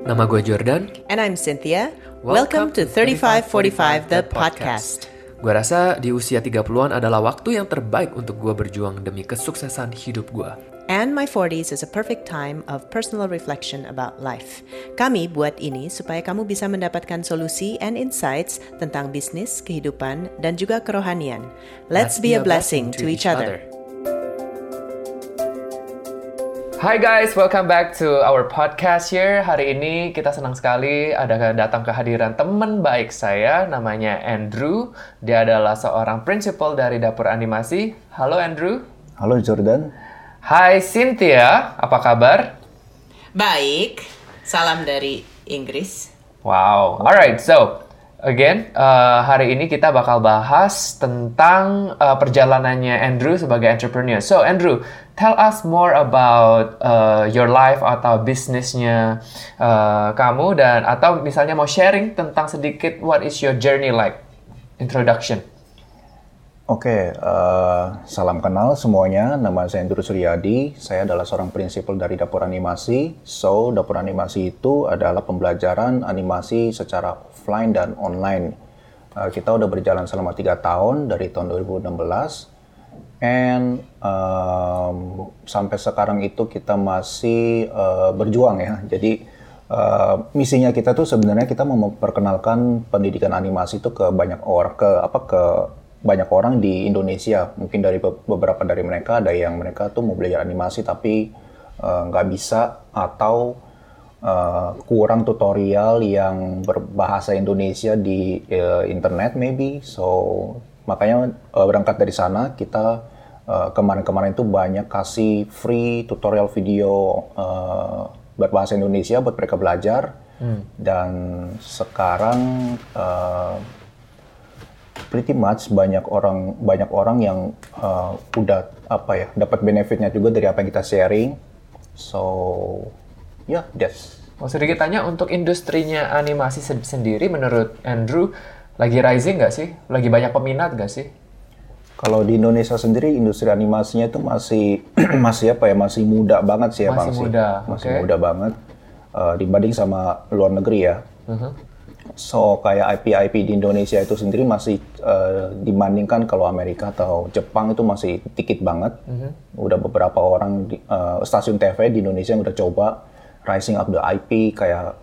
Nama gue Jordan. And I'm Cynthia. Welcome, to 3545 The Podcast. Gue rasa di usia 30-an adalah waktu yang terbaik untuk gue berjuang demi kesuksesan hidup gue. And my 40s is a perfect time of personal reflection about life. Kami buat ini supaya kamu bisa mendapatkan solusi and insights tentang bisnis, kehidupan, dan juga kerohanian. Let's, be, a blessing, to each other. Hai guys, welcome back to our podcast here. Hari ini kita senang sekali ada datang kehadiran teman baik saya, namanya Andrew. Dia adalah seorang principal dari dapur animasi. Halo Andrew. Halo Jordan. Hai Cynthia, apa kabar? Baik, salam dari Inggris. Wow, alright, so again uh, hari ini kita bakal bahas tentang uh, perjalanannya Andrew sebagai entrepreneur. So Andrew, tell us more about uh, your life atau bisnisnya uh, kamu dan atau misalnya mau sharing tentang sedikit what is your journey like? Introduction. Oke, okay, uh, salam kenal semuanya. Nama saya Andrew Suryadi. Saya adalah seorang prinsipal dari Dapur Animasi. So, Dapur Animasi itu adalah pembelajaran animasi secara offline dan online. Uh, kita udah berjalan selama tiga tahun dari tahun 2016. And um, sampai sekarang itu kita masih uh, berjuang ya. Jadi uh, misinya kita tuh sebenarnya kita mau memperkenalkan pendidikan animasi itu ke banyak orang, ke apa ke banyak orang di Indonesia. Mungkin dari beberapa dari mereka ada yang mereka tuh mau belajar animasi tapi eh, nggak uh, bisa atau uh, kurang tutorial yang berbahasa Indonesia di uh, internet maybe. So makanya uh, berangkat dari sana kita kemarin-kemarin uh, itu banyak kasih free tutorial video uh, berbahasa Indonesia buat mereka belajar. Hmm. Dan sekarang uh, pretty much banyak orang banyak orang yang uh, udah apa ya dapat benefitnya juga dari apa yang kita sharing. So ya yeah, that's. Mau sedikit tanya untuk industrinya animasi sendiri menurut Andrew lagi rising nggak sih? Lagi banyak peminat nggak sih? Kalau di Indonesia sendiri industri animasinya itu masih masih apa ya masih muda banget sih ya masih bang muda. sih. Masih okay. muda banget uh, dibanding sama luar negeri ya. Uh -huh. So kayak IP-IP di Indonesia itu sendiri masih uh, dibandingkan kalau Amerika atau Jepang itu masih dikit banget. Mm-hmm. Udah beberapa orang di, uh, stasiun TV di Indonesia yang udah coba rising up the IP kayak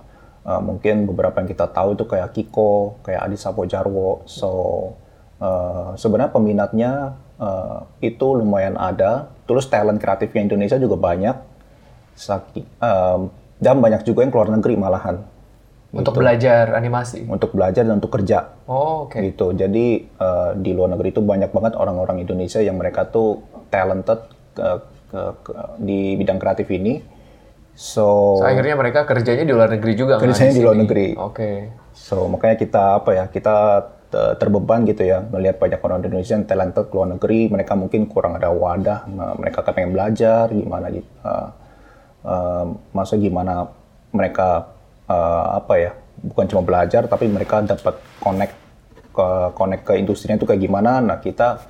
uh, mungkin beberapa yang kita tahu itu kayak Kiko, kayak Adi Sapo Jarwo. So uh, sebenarnya peminatnya uh, itu lumayan ada. Terus talent kreatifnya Indonesia juga banyak. Saki, um, dan banyak juga yang keluar negeri malahan untuk gitu. belajar animasi. Untuk belajar dan untuk kerja. Oh, oke. Okay. Gitu. Jadi uh, di luar negeri itu banyak banget orang-orang Indonesia yang mereka tuh talented ke, ke, ke, di bidang kreatif ini. So, so akhirnya mereka kerjanya di luar negeri juga Kerjanya di, di luar negeri. Oke. Okay. So makanya kita apa ya? Kita terbeban gitu ya melihat banyak orang Indonesia yang talented ke luar negeri, mereka mungkin kurang ada wadah, mereka pengen belajar gimana. Uh, uh, masa gimana mereka uh, apa ya bukan cuma belajar tapi mereka dapat connect ke connect ke industrinya itu kayak gimana nah kita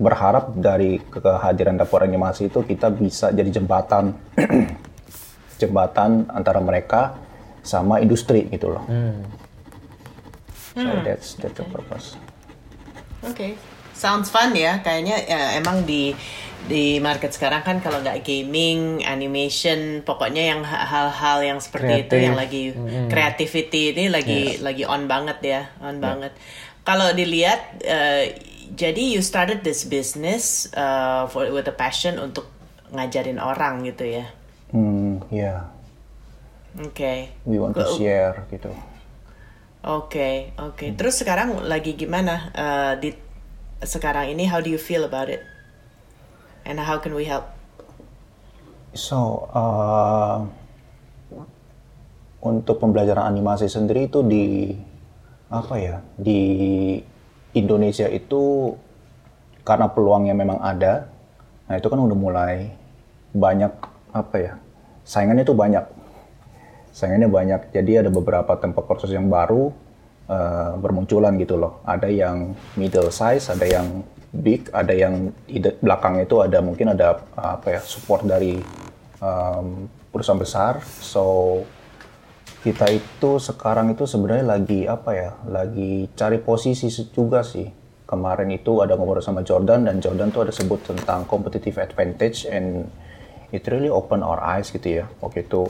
berharap dari kehadiran dapur animasi itu kita bisa jadi jembatan jembatan antara mereka sama industri gitu loh. Hmm. So hmm. that's that's the purpose. Oke, okay. Sounds fun ya. Kayaknya ya, emang di di market sekarang kan kalau nggak gaming, animation, pokoknya yang hal-hal yang seperti Kreatif. itu yang lagi mm. creativity ini lagi yes. lagi on banget ya, on yeah. banget. Kalau dilihat, uh, jadi you started this business uh, for with a passion untuk ngajarin orang gitu ya? Hmm, ya. Yeah. Oke. Okay. We want to share gitu. Oke, okay, oke. Okay. Hmm. Terus sekarang lagi gimana uh, di sekarang ini? How do you feel about it? and how can we help? So, uh, untuk pembelajaran animasi sendiri itu di apa ya di Indonesia itu karena peluangnya memang ada, nah itu kan udah mulai banyak apa ya saingannya itu banyak, saingannya banyak. Jadi ada beberapa tempat kursus yang baru uh, bermunculan gitu loh. Ada yang middle size, ada yang big, ada yang di belakang itu ada mungkin ada apa ya support dari um, perusahaan besar. So kita itu sekarang itu sebenarnya lagi apa ya? Lagi cari posisi juga sih. Kemarin itu ada ngobrol sama Jordan dan Jordan tuh ada sebut tentang competitive advantage and it really open our eyes gitu ya. Waktu itu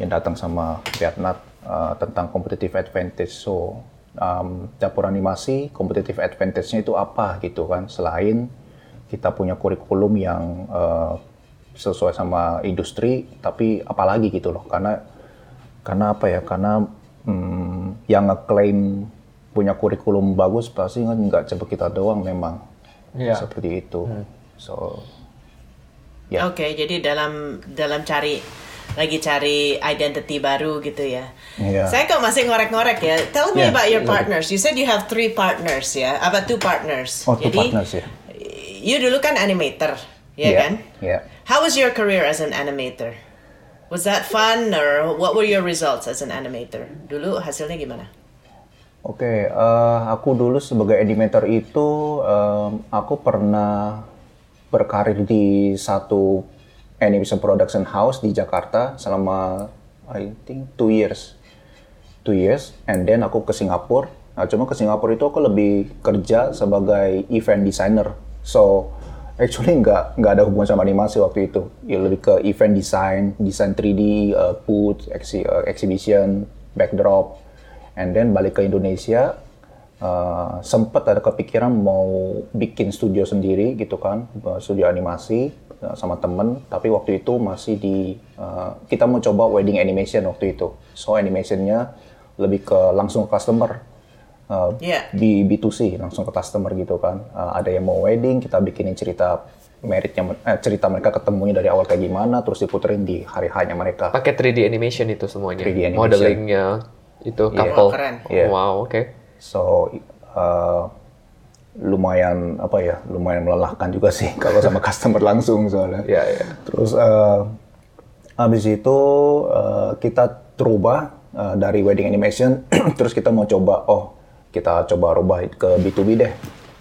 yang datang sama Vietnam uh, tentang competitive advantage. So um, dapur animasi competitive advantage-nya itu apa gitu kan? Selain kita punya kurikulum yang uh, sesuai sama industri, tapi apalagi gitu loh, karena karena apa ya? Karena hmm, yang ngeklaim punya kurikulum bagus pasti kan nggak coba kita doang memang yeah. seperti itu. Hmm. So, ya. Yeah. Oke, okay, jadi dalam dalam cari lagi cari identity baru gitu ya. Yeah. Saya kok masih ngorek-ngorek ya. Tell me yeah, about your partners. You said you have three partners ya. Apa two partners? Oh, two Jadi, partners ya. You dulu kan animator, ya yeah, kan? Yeah. How was your career as an animator? Was that fun or what were your results as an animator? Dulu hasilnya gimana? Oke, okay, uh, eh, aku dulu sebagai animator itu um, aku pernah berkarir di satu animation production house di Jakarta selama I think two years, two years, and then aku ke Singapura. Nah, cuma ke Singapura itu aku lebih kerja sebagai event designer So actually nggak nggak ada hubungan sama animasi waktu itu. Ya lebih ke event design, desain 3D, uh, booth, uh, exhibition, backdrop, and then balik ke Indonesia. Uh, sempat ada kepikiran mau bikin studio sendiri gitu kan, uh, studio animasi sama temen. Tapi waktu itu masih di uh, kita mau coba wedding animation waktu itu. So animationnya lebih ke langsung customer uh, yeah. B, B2C langsung ke customer gitu kan. Uh, ada yang mau wedding, kita bikinin cerita meritnya eh, cerita mereka ketemunya dari awal kayak gimana terus diputerin di hari hanya mereka. Pakai 3D animation itu semuanya. 3D animation. Modelingnya itu iya. couple. Yeah. keren. Yeah. Wow, oke. Okay. So uh, lumayan apa ya lumayan melelahkan juga sih kalau sama customer langsung soalnya. Yeah, yeah. Terus uh, habis itu uh, kita terubah uh, dari wedding animation terus kita mau coba oh kita coba rubah ke B2B deh.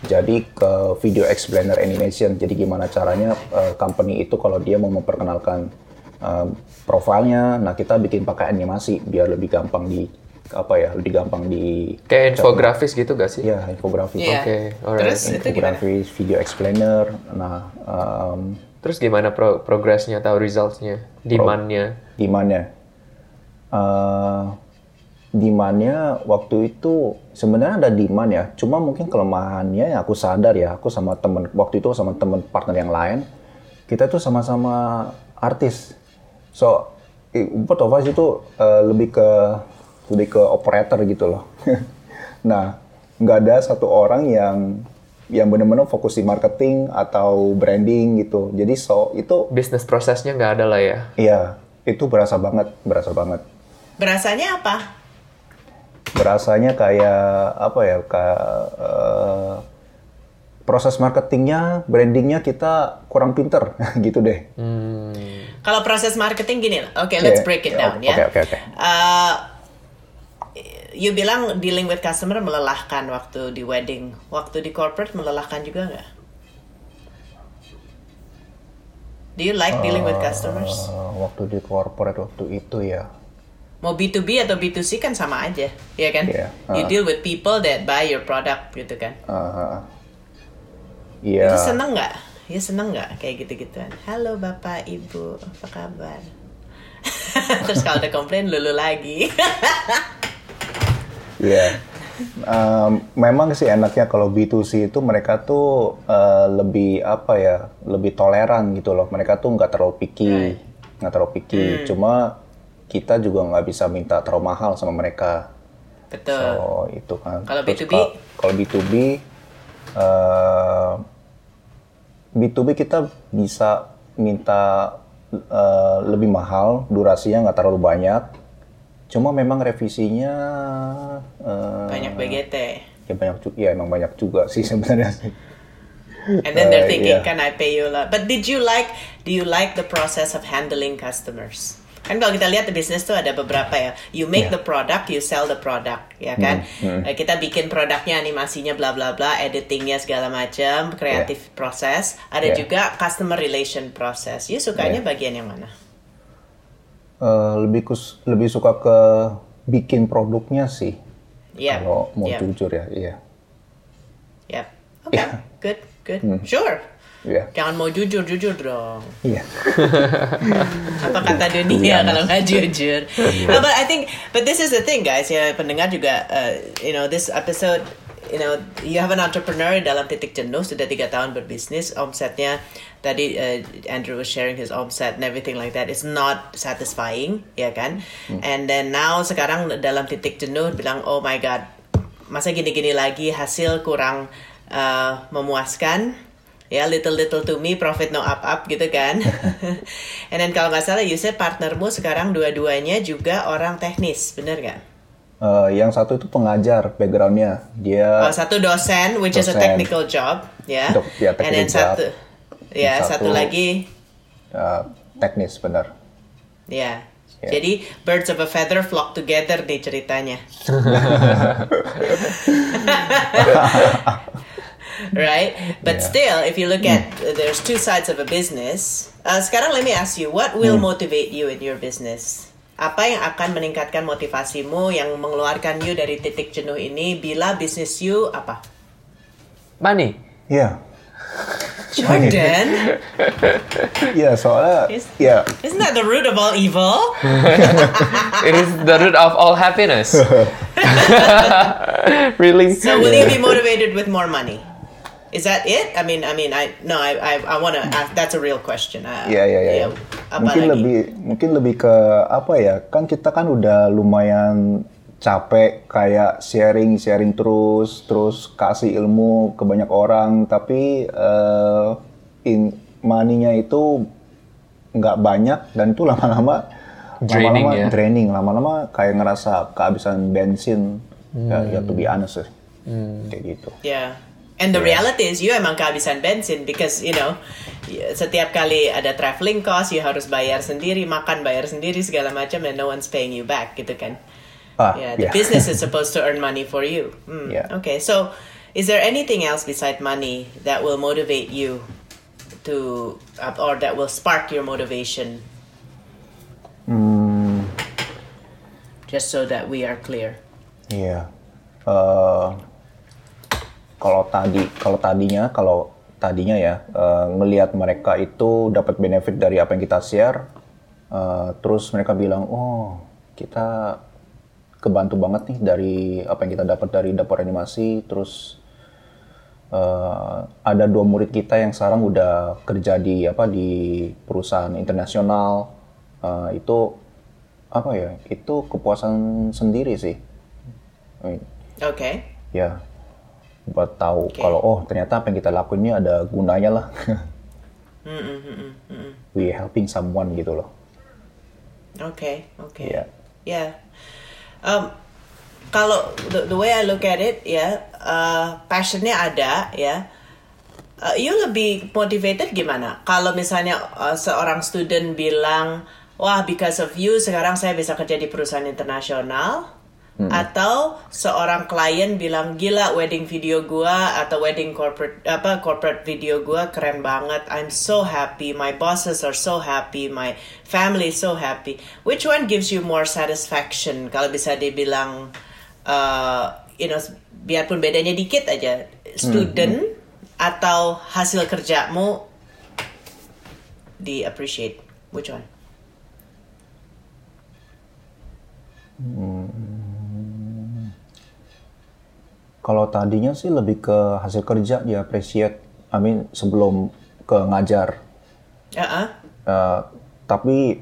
Jadi ke video explainer animation. Jadi gimana caranya uh, company itu kalau dia mau memperkenalkan uh, profilnya, nah kita bikin pakai animasi biar lebih gampang di apa ya lebih gampang di kayak infografis gitu gak sih? Iya infografis. Yeah. Oke, okay. Terus infografis, video explainer. Nah, um, terus gimana pro progresnya atau resultsnya, demandnya? Pro demandnya. Uh, demandnya waktu itu sebenarnya ada demand ya cuma mungkin kelemahannya ya aku sadar ya aku sama temen waktu itu sama temen partner yang lain kita tuh sama-sama artis so both of us itu uh, lebih ke lebih ke operator gitu loh nah nggak ada satu orang yang yang benar-benar fokus di marketing atau branding gitu jadi so itu bisnis prosesnya nggak ada lah ya iya itu berasa banget berasa banget berasanya apa berasanya kayak apa ya kayak uh, proses marketingnya, brandingnya kita kurang pinter gitu deh. Hmm. Kalau proses marketing gini, oke, okay, let's break it down okay, ya. Oke, okay, oke, okay, oke. Uh, you bilang dealing with customer melelahkan waktu di wedding, waktu di corporate melelahkan juga nggak? Do you like dealing with customers? Uh, waktu di corporate waktu itu ya, mau B2B atau B2C kan sama aja, ya kan? Yeah. Uh. You deal with people that buy your product gitu kan? Uh, Iya. Yeah. Itu seneng nggak? Ya seneng nggak kayak gitu-gituan? Halo bapak, ibu, apa kabar? Terus kalau ada komplain lulu lagi. Iya. yeah. Um, memang sih enaknya kalau B2C itu mereka tuh uh, lebih apa ya, lebih toleran gitu loh. Mereka tuh nggak terlalu picky, nggak right. terlalu picky. Hmm. Cuma kita juga nggak bisa minta terlalu mahal sama mereka. Betul. So itu kan. Kalau B2B? Kalau B2B, uh, B2B kita bisa minta uh, lebih mahal, durasinya nggak terlalu banyak. Cuma memang revisinya uh, banyak BGT. Ya banyak juga, ya emang banyak juga sih sebenarnya And then they're thinking, uh, yeah. can I pay you a lot? But did you like, do you like the process of handling customers? kan kalau kita lihat di bisnis tuh ada beberapa ya you make yeah. the product you sell the product ya kan mm, mm. kita bikin produknya animasinya bla bla bla editingnya segala macam kreatif yeah. proses ada yeah. juga customer relation proses you sukanya yeah. bagian yang mana uh, lebih kus lebih suka ke bikin produknya sih. Yeah. Kalau mau yeah. jujur ya, iya. Yeah. Okay. Yeah. Good. Good. Sure. Iya. Jangan mau jujur jujur dong. Iya. Apa kata dunia kalau nggak jujur? No, but I think, but this is the thing, guys. Ya pendengar juga, uh, you know, this episode, you know, you have an entrepreneur dalam titik jenuh sudah tiga tahun berbisnis, omsetnya tadi uh, Andrew was sharing his omset and everything like that. It's not satisfying, ya kan? And then now sekarang dalam titik jenuh bilang, oh my god, masa gini-gini lagi hasil kurang uh, memuaskan ya little little to me profit no up up gitu kan and then kalau nggak salah you said partnermu sekarang dua-duanya juga orang teknis bener nggak Eh, yang satu itu pengajar backgroundnya dia oh satu dosen which is a Dosen. technical job ya Dok- ya, and then technical job. satu ya Satu- satu lagi eh, teknis benar. ya Ya. jadi birds of a feather flock together nih ceritanya right? But Yeah. still, if you look at uh, there's two sides of a business. Uh, sekarang let me ask you, what will motivate you in your business? Apa yang akan meningkatkan motivasimu yang mengeluarkan you dari titik jenuh ini bila bisnis you apa? Money. Iya. Jordan, Iya, soalnya Is- ya isn't that the root of all evil? It is the root of all happiness. really? So will you be motivated with more money? Is that it? I mean, I mean, I no, I I, I want to ask. That's a real question. Uh, Iya iya iya. Mungkin lagi? lebih mungkin lebih ke apa ya? Kan kita kan udah lumayan capek kayak sharing sharing terus terus kasih ilmu ke banyak orang tapi eh in money-nya itu nggak banyak dan itu lama-lama Draining lama-lama ya. draining lama-lama kayak ngerasa kehabisan bensin ya, ya to be honest sih. kayak gitu Yeah. And the reality is you emang kehabisan bensin because you know setiap kali ada traveling cost you harus bayar sendiri makan bayar sendiri segala macam and no one's paying you back gitu kan. ah Yeah, the business is supposed to earn money for you. Hmm, Yeah. Okay, so is there anything else beside money that will motivate you to uh, or that will spark your motivation? Hmm. Just so that we are clear. Iya. Eh, kalau tadi, kalau tadinya, kalau tadinya ya eh, ngelihat mereka itu dapat benefit dari apa yang kita share, eh, terus mereka bilang, oh kita kebantu banget nih dari apa yang kita dapat dari dapur animasi, terus eh, ada dua murid kita yang sekarang udah kerja di apa di perusahaan internasional, Eh, itu apa ya? Itu kepuasan sendiri sih. I mean, Okay. ya buat tahu Oke. kalau oh ternyata apa yang kita lakuin ini ada gunanya lah we helping someone gitu loh Okay, okay. Iya. Yeah. Um, kalau the, the way I look at it, ya, uh, passionnya ada, ya. Uh, you lebih motivated gimana? Kalau misalnya uh, seorang student bilang, wah because of you sekarang saya bisa kerja di perusahaan internasional, atau seorang klien bilang gila wedding video gua atau wedding corporate apa corporate video gua keren banget. I'm so happy. My bosses are so happy. My family is so happy. Which one gives you more satisfaction? Kalau bisa dibilang uh, you know biarpun bedanya dikit aja student atau hasil kerjamu di appreciate which one kalau tadinya sih lebih ke hasil kerja dia appreciate I mean sebelum ke ngajar. Uh Eh, tapi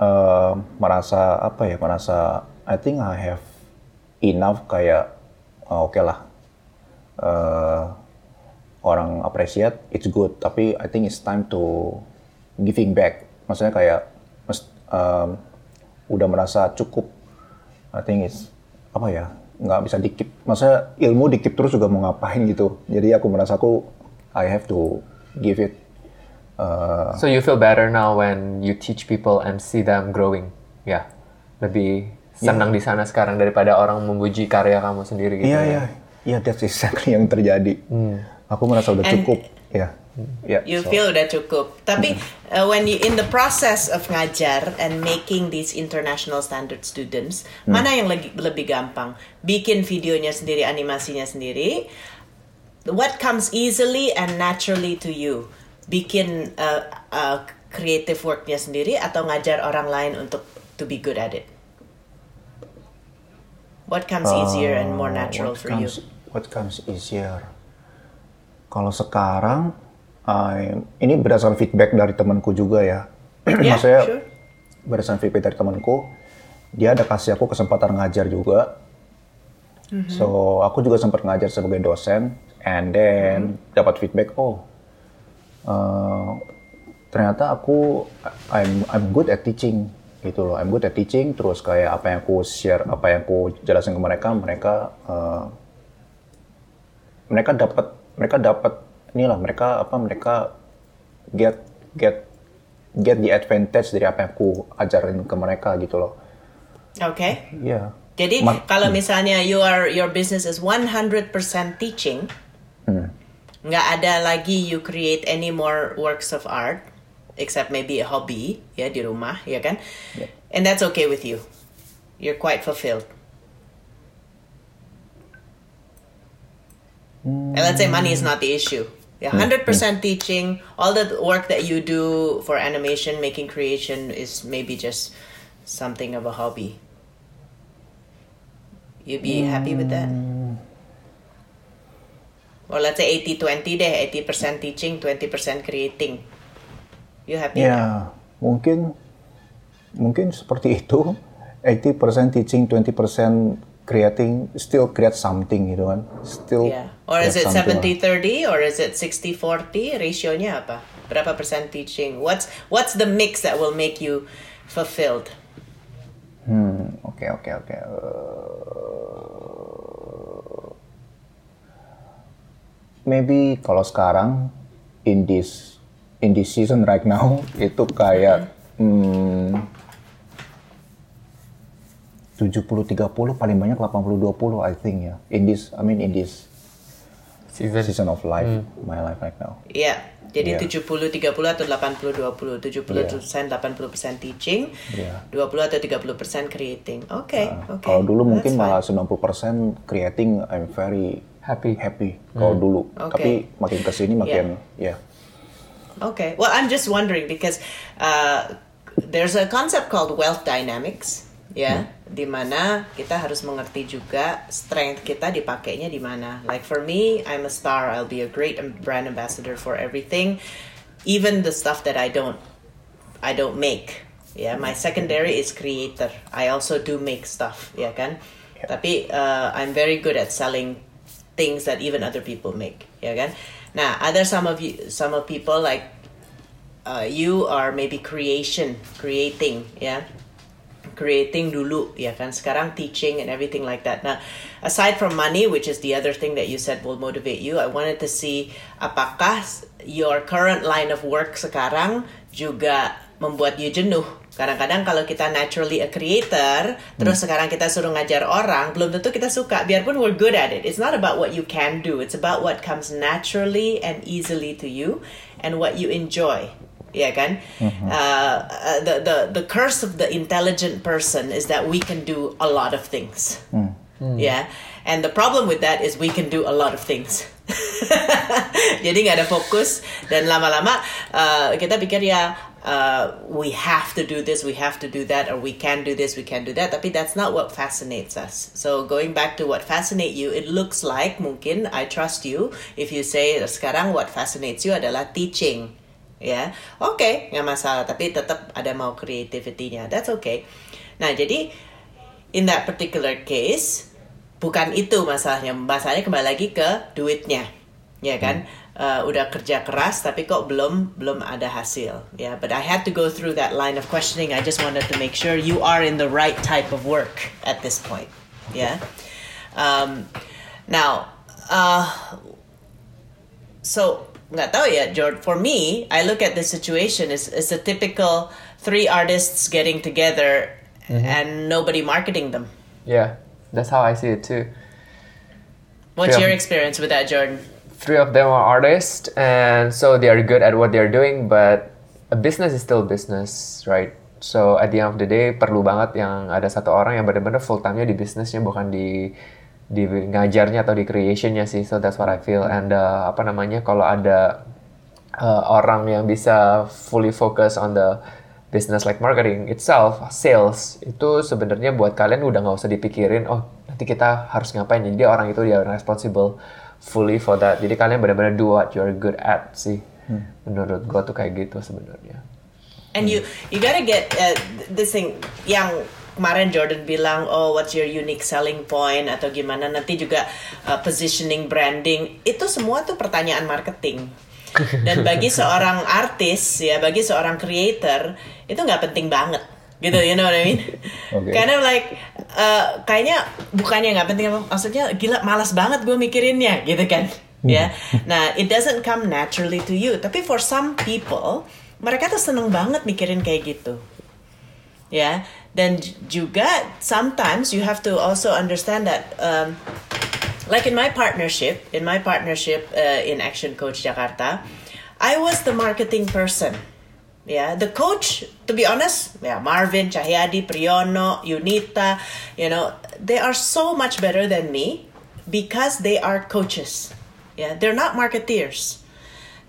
eh, merasa apa ya merasa I think I have enough kayak oh, oke lah. Eh, orang appreciate it's good. Tapi I think it's time to giving back. Maksudnya kayak em, udah merasa cukup. I think it's apa ya nggak bisa dikip maksudnya ilmu dikip terus juga mau ngapain gitu jadi aku merasa aku I have to give it uh, So you feel better now when you teach people and see them growing. Ya, lebih senang di sana sekarang daripada orang memuji karya kamu sendiri gitu. Iya ya. iya iya that's exactly yang terjadi. Aku merasa udah And- cukup. Ya. Yeah. You so- feel udah cukup. Tapi uh, when you in the process of ngajar and making these international standard students, mana yang lagi, lebih gampang? Bikin videonya sendiri, animasinya sendiri. What comes easily and naturally to you? Bikin uh, uh, creative worknya sendiri atau ngajar orang lain untuk to be good at it? What comes easier and more Uh, natural for comes, you? What comes easier? Kalau sekarang, I- ini berdasarkan feedback dari temanku juga ya. Yeah, Maksudnya sure. berdasarkan feedback dari temanku, dia ada kasih aku kesempatan ngajar juga. Mm-hmm. So aku juga sempat ngajar sebagai dosen, and then Mm-hmm. dapat feedback, oh uh, ternyata aku I'm I'm good at teaching gitu loh. I'm good at teaching. Terus kayak apa yang aku share, apa yang aku jelasin ke mereka, mereka uh, mereka dapat mereka dapat inilah mereka apa mereka get get get the advantage dari apa yang aku ajarin ke mereka gitu loh. Okay. Iya. Jadi Ma- kalau misalnya you are your business is 100% teaching, nggak ada lagi you create any more works of art except maybe a hobby ya di rumah ya kan, and that's okay with you. You're quite fulfilled. And let's say money is not the issue. Yeah, hundred percent teaching. All the work that you do for animation, making creation is maybe just something of a hobby. You'd be happy with that? Or let's say 80-20 deh, 80% teaching, 20% creating. You happy? Ya, mungkin mungkin seperti itu. 80% teaching, 20% creating, still create something gitu kan. Still Yeah. Or is it something lah. 70-30 or is it 60-40? Ratio-nya apa? Berapa persen teaching? What's what's the mix that will make you fulfilled? Hmm, oke oke oke. Eh, maybe kalau sekarang in this in this season right now itu kayak hmm, 70-30 paling banyak 80-20 I think ya. In this I mean in this Season. season of life, my life right now. Iya. Jadi Yeah. 70-30 atau 80-20. 70 persen 80 persen teaching, Yeah. 20 atau 30 persen creating. Oke, oke. Kalau dulu That's mungkin fine. malah 90% creating I'm very Happy. happy kalau dulu. Oke. Tapi makin ke sini makin ya. Okay. Well, I'm just wondering because uh, there's a concept called wealth dynamics, ya, di mana kita harus mengerti juga strength kita dipakainya di mana. Like for me, I'm a star. I'll be a great brand ambassador for everything, even the stuff that I don't, I don't make. Yeah, my secondary is creator. I also do make stuff, ya kan. Tapi uh, I'm very good at selling things that even other people make, ya kan. Nah, ada some of you, some of people like uh, you are maybe creation, creating, ya. Creating dulu, ya kan. Sekarang teaching and everything like that. Nah, aside from money, which is the other thing that you said will motivate you, I wanted to see apakah your current line of work sekarang juga membuat you jenuh. Kadang-kadang kalau kita naturally a creator, terus sekarang kita suruh ngajar orang, belum tentu kita suka. Biarpun we're good at it. It's not about what you can do. It's about what comes naturally and easily to you and what you enjoy. Ya kan? Uh, uh, the the the curse of the intelligent person is that we can do a lot of things. Yeah. And the problem with that is we can do a lot of things. Jadi nggak ada fokus dan lama-lama uh, kita pikir ya uh, we have to do this, we have to do that, or we can do this, we can do that. Tapi that's not what fascinates us. So going back to what fascinate you, it looks like mungkin I trust you if you say sekarang what fascinates you adalah teaching. Ya, oke, nggak masalah. Tapi tetap ada mau creativity-nya. That's okay. Nah, jadi in that particular case bukan itu masalahnya masalahnya kembali lagi ke duitnya ya kan Uh, udah kerja keras tapi kok belum belum ada hasil ya but I had to go through that line of questioning I just wanted to make sure you are in the right type of work at this point ya um, now uh, so nggak tahu ya George for me I look at the situation as, as a typical three artists getting together and nobody marketing them Yeah, that's how I see it too. What's Yeah. your experience with that, Jordan? three of them are artists, and so they are good at what they are doing, but a business is still business, right? So at the end of the day perlu banget yang ada satu orang yang benar-benar full time-nya di bisnisnya bukan di di ngajarnya atau di creationnya sih. So that's what I feel. And uh, apa namanya kalau ada uh, orang yang bisa fully focus on the business like marketing itself, sales itu sebenarnya buat kalian udah nggak usah dipikirin. Oh nanti kita harus ngapain. Jadi orang itu dia responsible fully for that. Jadi kalian benar-benar do what you're good at sih. Hmm. Menurut gue tuh kayak gitu sebenarnya. And you you gotta get uh, this thing yang kemarin Jordan bilang oh what's your unique selling point? Atau gimana. Nanti juga uh, positioning branding itu semua tuh pertanyaan marketing. Dan bagi seorang artis ya bagi seorang creator itu nggak penting banget. Gitu you know what I mean? Okay. of like uh, kayaknya bukannya nggak penting maksudnya gila malas banget gue mikirinnya gitu kan? Ya. Nah it doesn't come naturally to you. Tapi for some people mereka tuh seneng banget mikirin kayak gitu. Ya dan juga sometimes you have to also understand that um, like in my partnership in my partnership uh, in action coach jakarta i was the marketing person. Yeah the coach to be honest yeah marvin cahyadi priyono yunita you know they are so much better than me because they are coaches. Yeah they're not marketeers.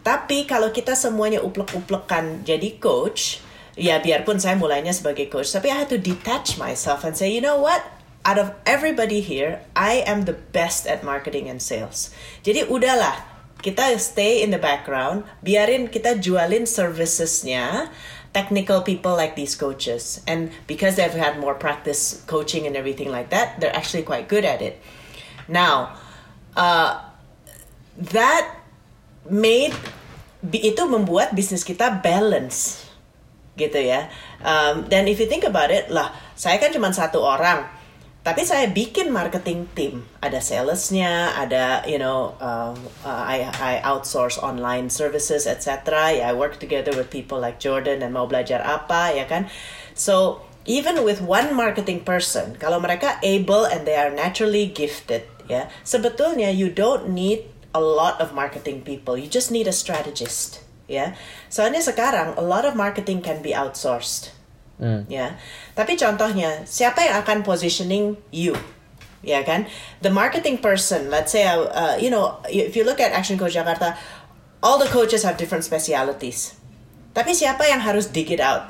Tapi kalau kita semuanya uplek-uplekan jadi coach, ya biarpun saya mulainya sebagai coach, tapi I had to detach myself and say, you know what? Out of everybody here, I am the best at marketing and sales. Jadi udahlah, kita stay in the background, biarin kita jualin servicesnya technical people like these coaches. And because they've had more practice coaching and everything like that, they're actually quite good at it. Now, uh, that made itu membuat bisnis kita balance gitu ya. Um, dan if you think about it, lah saya kan cuma satu orang, tapi saya bikin marketing team. Ada salesnya, ada you know, uh, uh, I I outsource online services, etc. Ya, I work together with people like Jordan dan mau belajar apa, ya kan. So even with one marketing person, kalau mereka able and they are naturally gifted, ya, sebetulnya you don't need a lot of marketing people. You just need a strategist. Ya, soalnya sekarang a lot of marketing can be outsourced. Mm. Ya, tapi contohnya siapa yang akan positioning you? Ya kan, the marketing person. Let's say, uh, uh, you know, if you look at Action Coach Jakarta, all the coaches have different specialities. Tapi siapa yang harus dig it out?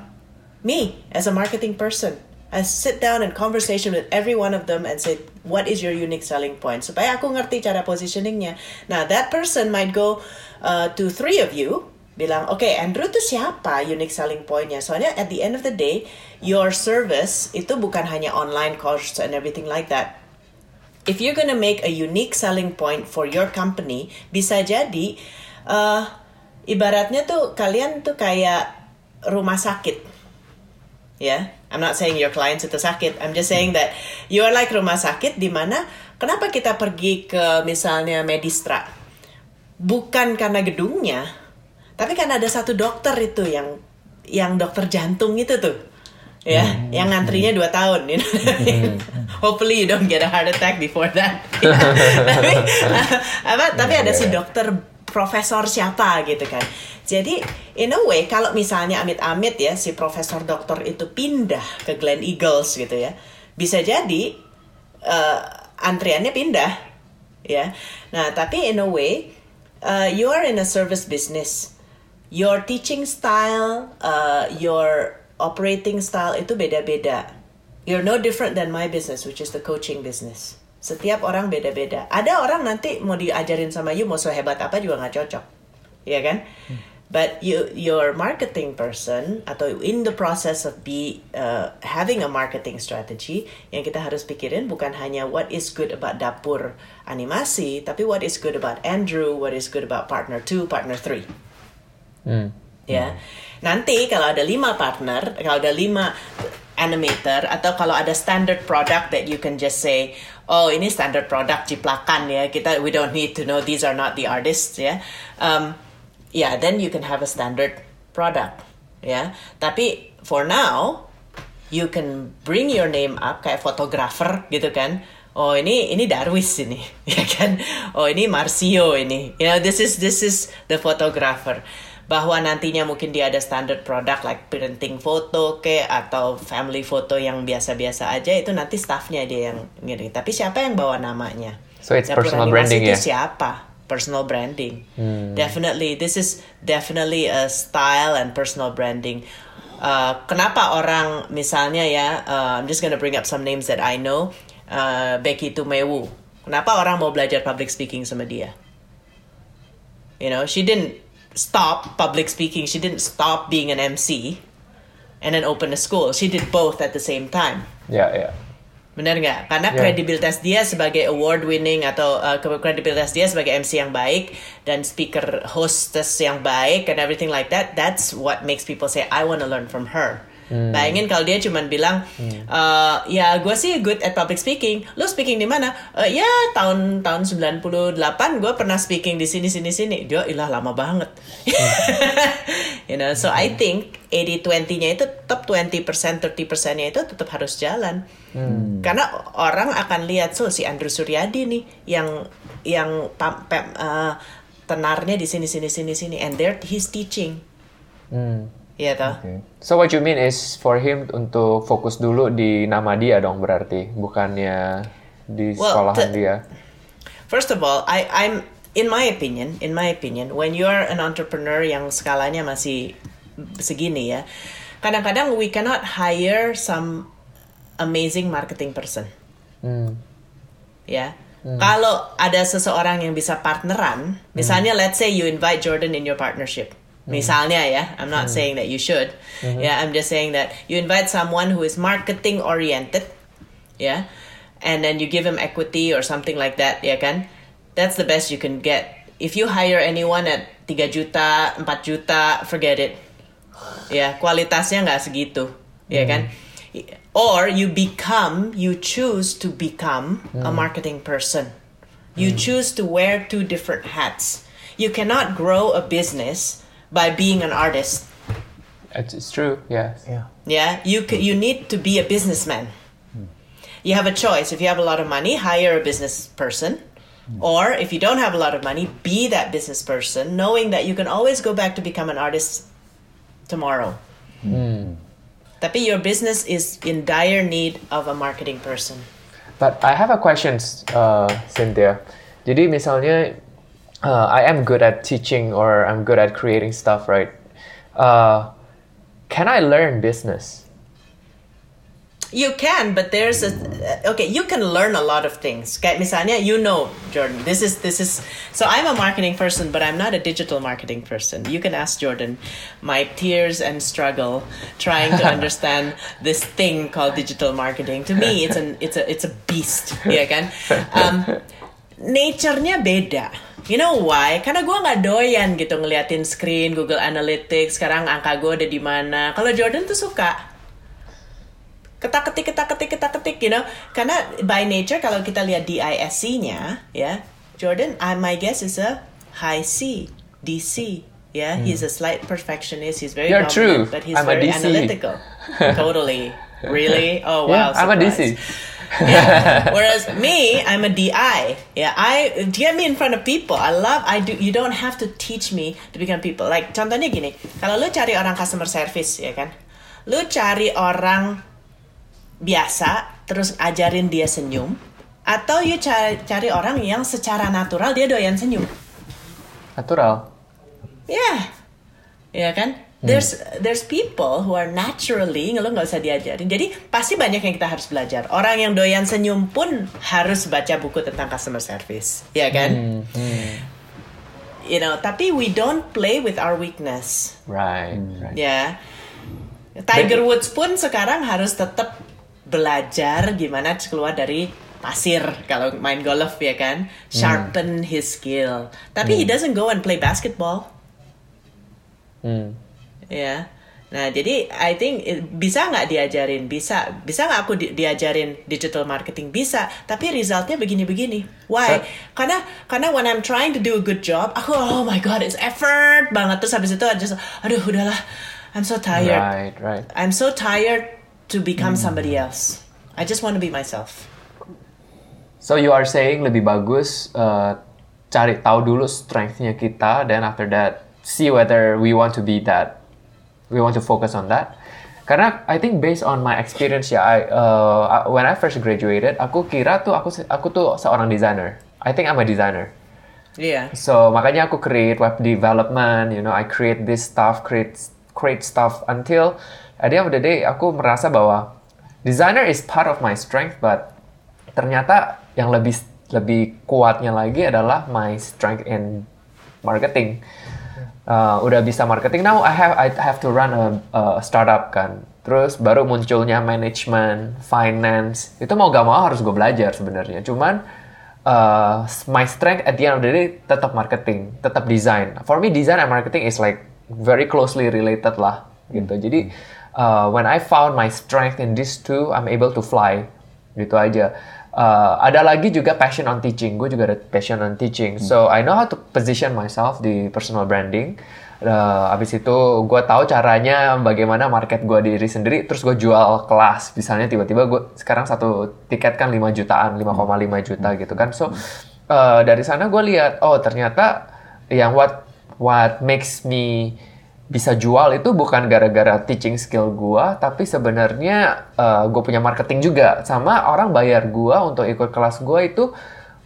Me as a marketing person. I sit down and conversation with every one of them and say, what is your unique selling point? Supaya aku ngerti cara positioningnya. Nah, that person might go uh, to three of you, bilang, oke, okay, Andrew tuh siapa unique selling pointnya? Soalnya at the end of the day, your service itu bukan hanya online course and everything like that. If you're gonna make a unique selling point for your company, bisa jadi, uh, ibaratnya tuh kalian tuh kayak rumah sakit ya. Yeah? I'm not saying your clients itu sakit. I'm just saying that you are like rumah sakit di mana kenapa kita pergi ke misalnya Medistra? Bukan karena gedungnya, tapi karena ada satu dokter itu yang yang dokter jantung itu tuh. Ya, hmm. yang ngantrinya dua tahun, you know? Hmm. Hopefully you don't get a heart attack before that. tapi, apa? Tapi ada si dokter profesor siapa gitu kan. Jadi in a way kalau misalnya amit-amit ya si profesor dokter itu pindah ke Glen Eagles gitu ya, bisa jadi uh, antriannya pindah ya. Nah tapi in a way uh, you are in a service business, your teaching style, uh, your operating style itu beda-beda. You're no different than my business, which is the coaching business. Setiap orang beda-beda. Ada orang nanti mau diajarin sama you mau sehebat apa juga nggak cocok, ya kan? Hmm. But you, your marketing person atau in the process of be uh, having a marketing strategy, yang kita harus pikirin bukan hanya what is good about dapur animasi, tapi what is good about Andrew, what is good about partner two, partner three. Hmm. Ya, nanti kalau ada lima partner, kalau ada lima animator atau kalau ada standard product that you can just say oh ini standard product ciplakan ya kita we don't need to know these are not the artists ya. Um, yeah then you can have a standard product ya. Tapi for now you can bring your name up kayak photographer gitu kan. Oh ini ini Darwis ini ya kan. Oh ini Marcio ini. You know this is this is the photographer bahwa nantinya mungkin dia ada standard product like printing foto ke atau family foto yang biasa-biasa aja itu nanti staffnya dia yang ngirim. Tapi siapa yang bawa namanya? So it's Dapur personal branding itu ya? siapa? Personal branding. Hmm. definitely this is definitely a style and personal branding. Uh, kenapa orang misalnya ya uh, I'm just gonna bring up some names that I know uh, Becky Tumewu. Kenapa orang mau belajar public speaking sama dia? You know she didn't stop public speaking. She didn't stop being an MC and then open a school. She did both at the same time. Yeah, yeah. Benar nggak? Karena yeah. kredibilitas dia sebagai award winning atau uh, kredibilitas dia sebagai MC yang baik dan speaker hostess yang baik and everything like that, that's what makes people say I want to learn from her. Hmm. Bayangin kalau dia cuma bilang, hmm. uh, ya gue sih good at public speaking. Lo speaking di mana? Uh, ya tahun tahun 98 gue pernah speaking di sini sini sini. Dia ilah lama banget. Hmm. you know, so hmm. I think 80-20-nya itu tetap 20% 30%-nya itu tetap harus jalan. Hmm. Karena orang akan lihat so si Andrew Suryadi nih yang yang pam, pam, uh, tenarnya di sini sini sini sini and there he's teaching. Hmm Iya toh. Okay. So what you mean is for him untuk fokus dulu di nama dia dong berarti, bukannya di well, sekolahan dia. First of all, I I'm in my opinion, in my opinion, when you are an entrepreneur yang skalanya masih segini ya, kadang-kadang we cannot hire some amazing marketing person. Hmm. Ya. Hmm. Kalau ada seseorang yang bisa partneran, misalnya hmm. let's say you invite Jordan in your partnership Misalnya ya, I'm not mm. saying that you should. Mm-hmm. Yeah, I'm just saying that you invite someone who is marketing oriented, yeah, and then you give him equity or something like that, ya kan? That's the best you can get. If you hire anyone at 3 juta, 4 juta, forget it. Ya, yeah, kualitasnya nggak segitu, ya kan? Or you become, you choose to become a marketing person. You choose to wear two different hats. You cannot grow a business by being an artist. It's, true. Yes. Yeah. Yeah. You you need to be a businessman. Hmm. You have a choice. If you have a lot of money, hire a business person. Hmm. Or if you don't have a lot of money, be that business person, knowing that you can always go back to become an artist tomorrow. Hmm. Tapi your business is in dire need of a marketing person. But I have a question, uh, Cynthia. Jadi misalnya uh, I am good at teaching or I'm good at creating stuff, right? Uh, can I learn business? You can, but there's a okay. You can learn a lot of things. Okay, misalnya, you know, Jordan. This is this is. So I'm a marketing person, but I'm not a digital marketing person. You can ask Jordan, my tears and struggle trying to understand this thing called digital marketing. To me, it's an it's a it's a beast. Yeah, kan? Um, nature-nya beda You know why? Karena gue nggak doyan gitu ngeliatin screen Google Analytics. Sekarang angka gue ada di mana. Kalau Jordan tuh suka ketak ketik ketak ketik ketak ketik, you know. Karena by nature kalau kita lihat DISC-nya, ya, Jordan, I, my guess is a high C, DC. Yeah, hmm. he's a slight perfectionist. He's very You're true. but he's I'm very analytical. totally. Really? Oh wow. Yeah, I'm a DC. Yeah. Whereas me, I'm a DI. Yeah, I get me in front of people. I love. I do. You don't have to teach me to become people. Like contohnya gini, kalau lu cari orang customer service ya kan, lu cari orang biasa terus ajarin dia senyum, atau you cari, cari orang yang secara natural dia doyan senyum. Natural. Ya, yeah. ya kan there's there's people who are naturally lo nggak usah diajarin. Jadi pasti banyak yang kita harus belajar. Orang yang doyan senyum pun harus baca buku tentang customer service. Ya kan? Hmm, hmm. you know tapi we don't play with our weakness. Right, right. ya. Yeah. Tiger Woods pun sekarang harus tetap belajar gimana keluar dari pasir kalau main golf ya kan? Sharpen hmm. his skill. Tapi hmm. he doesn't go and play basketball. Hmm ya. Nah jadi I think bisa nggak diajarin? Bisa bisa nggak aku di, diajarin digital marketing? Bisa. Tapi resultnya begini-begini. Why? So, karena karena when I'm trying to do a good job aku oh my god it's effort banget. Terus habis itu aja aduh udahlah. I'm so tired. Right right. I'm so tired to become hmm. somebody else. I just want to be myself. So you are saying lebih bagus uh, cari tahu dulu strength-nya kita, then after that see whether we want to be that, we want to focus on that. Karena I think based on my experience ya, I, uh, when I first graduated, aku kira tuh aku aku tuh seorang designer. I think I'm a designer. Iya. So makanya aku create web development, you know, I create this stuff, create create stuff until at the end of the day aku merasa bahwa designer is part of my strength, but ternyata yang lebih lebih kuatnya lagi adalah my strength in marketing. Uh, udah bisa marketing now I have I have to run a, a startup kan. Terus baru munculnya management, finance. Itu mau gak mau harus gue belajar sebenarnya. Cuman uh, my strength at the end of the day tetap marketing, tetap design. For me design and marketing is like very closely related lah gitu. Jadi uh, when I found my strength in these two, I'm able to fly gitu aja uh, ada lagi juga passion on teaching. Gue juga ada passion on teaching. So I know how to position myself di personal branding. Uh, abis itu gue tahu caranya bagaimana market gue diri sendiri. Terus gue jual kelas. Misalnya tiba-tiba gue sekarang satu tiket kan 5 jutaan, 5,5 juta gitu kan. So uh, dari sana gue lihat oh ternyata yang what what makes me bisa jual itu bukan gara-gara teaching skill gua, tapi sebenarnya uh, gue punya marketing juga. Sama orang bayar gua untuk ikut kelas gua itu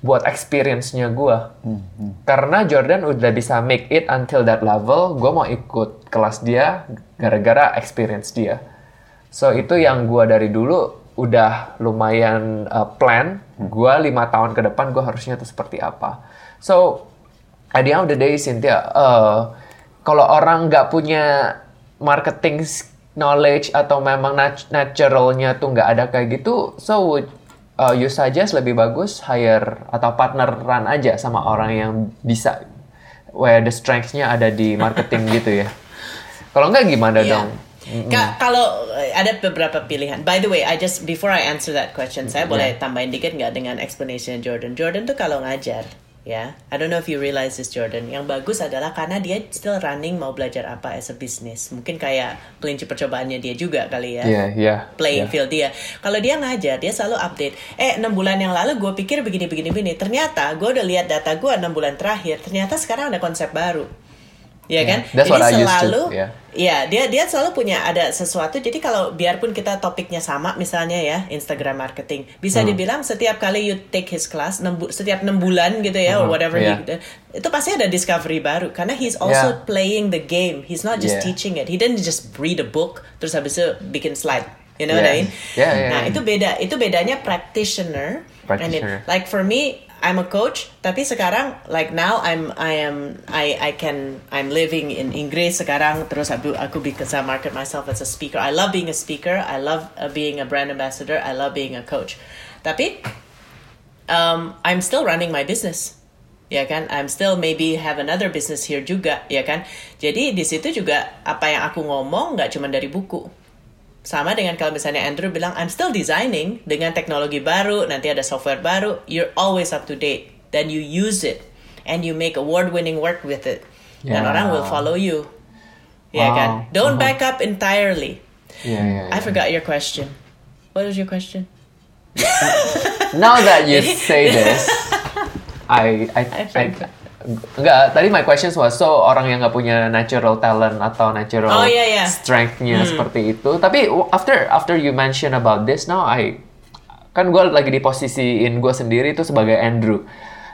buat experience-nya gua. Hmm, hmm. Karena Jordan udah bisa make it until that level, gua mau ikut kelas dia gara-gara experience dia. So itu yang gua dari dulu udah lumayan uh, plan. Hmm. Gua lima tahun ke depan gua harusnya tuh seperti apa. So at the end of the day, Cynthia, uh, kalau orang nggak punya marketing knowledge atau memang nat naturalnya tuh nggak ada kayak gitu, so would uh, you suggest lebih bagus hire atau partneran aja sama orang yang bisa where the strength-nya ada di marketing gitu ya. Kalau nggak gimana yeah. dong? Mm -hmm. Kalau eh, ada beberapa pilihan. By the way, I just before I answer that question, saya yeah. boleh tambahin dikit nggak dengan explanation Jordan. Jordan tuh kalau ngajar, ya I don't know if you realize this Jordan. Yang bagus adalah karena dia still running mau belajar apa as a business. Mungkin kayak kelinci percobaannya dia juga kali ya. Yeah, yeah, playing yeah. field dia kalau dia ngajar dia selalu update. Eh enam bulan yang lalu gue pikir begini begini begini. Ternyata gue udah lihat data gue enam bulan terakhir. Ternyata sekarang ada konsep baru ya yeah, kan That's jadi selalu to, yeah Iya, dia dia selalu punya ada sesuatu. Jadi kalau biarpun kita topiknya sama, misalnya ya Instagram marketing, bisa hmm. dibilang setiap kali you take his class, setiap enam bulan gitu ya, hmm. or whatever, yeah. he, itu pasti ada discovery baru. Karena he's also yeah. playing the game. He's not just yeah. teaching it. He didn't just read a book terus habis itu bikin slide. You know yeah. what I mean? Yeah, yeah, nah yeah. itu beda. Itu bedanya practitioner. Practitioner. And it, like for me, I'm a coach, tapi sekarang like now I'm I am I I can I'm living in Inggris sekarang terus aku aku bisa market myself as a speaker. I love being a speaker. I love uh, being a brand ambassador. I love being a coach. Tapi um, I'm still running my business. Ya kan, I'm still maybe have another business here juga, ya kan. Jadi di situ juga apa yang aku ngomong nggak cuma dari buku, sama dengan kalau misalnya Andrew bilang I'm still designing dengan teknologi baru, nanti ada software baru, you're always up to date. Then you use it and you make award winning work with it. Yeah. Dan orang will follow you. Ya kan? Don't uh -huh. back up entirely. Yeah, yeah, yeah. I forgot your question. What was your question? now that you say this, I I I, I, Enggak, tadi my questions was so orang yang nggak punya natural talent atau natural oh, yeah, yeah. strength-nya hmm. seperti itu. Tapi after after you mention about this now I kan gue lagi di posisiin gue sendiri itu sebagai Andrew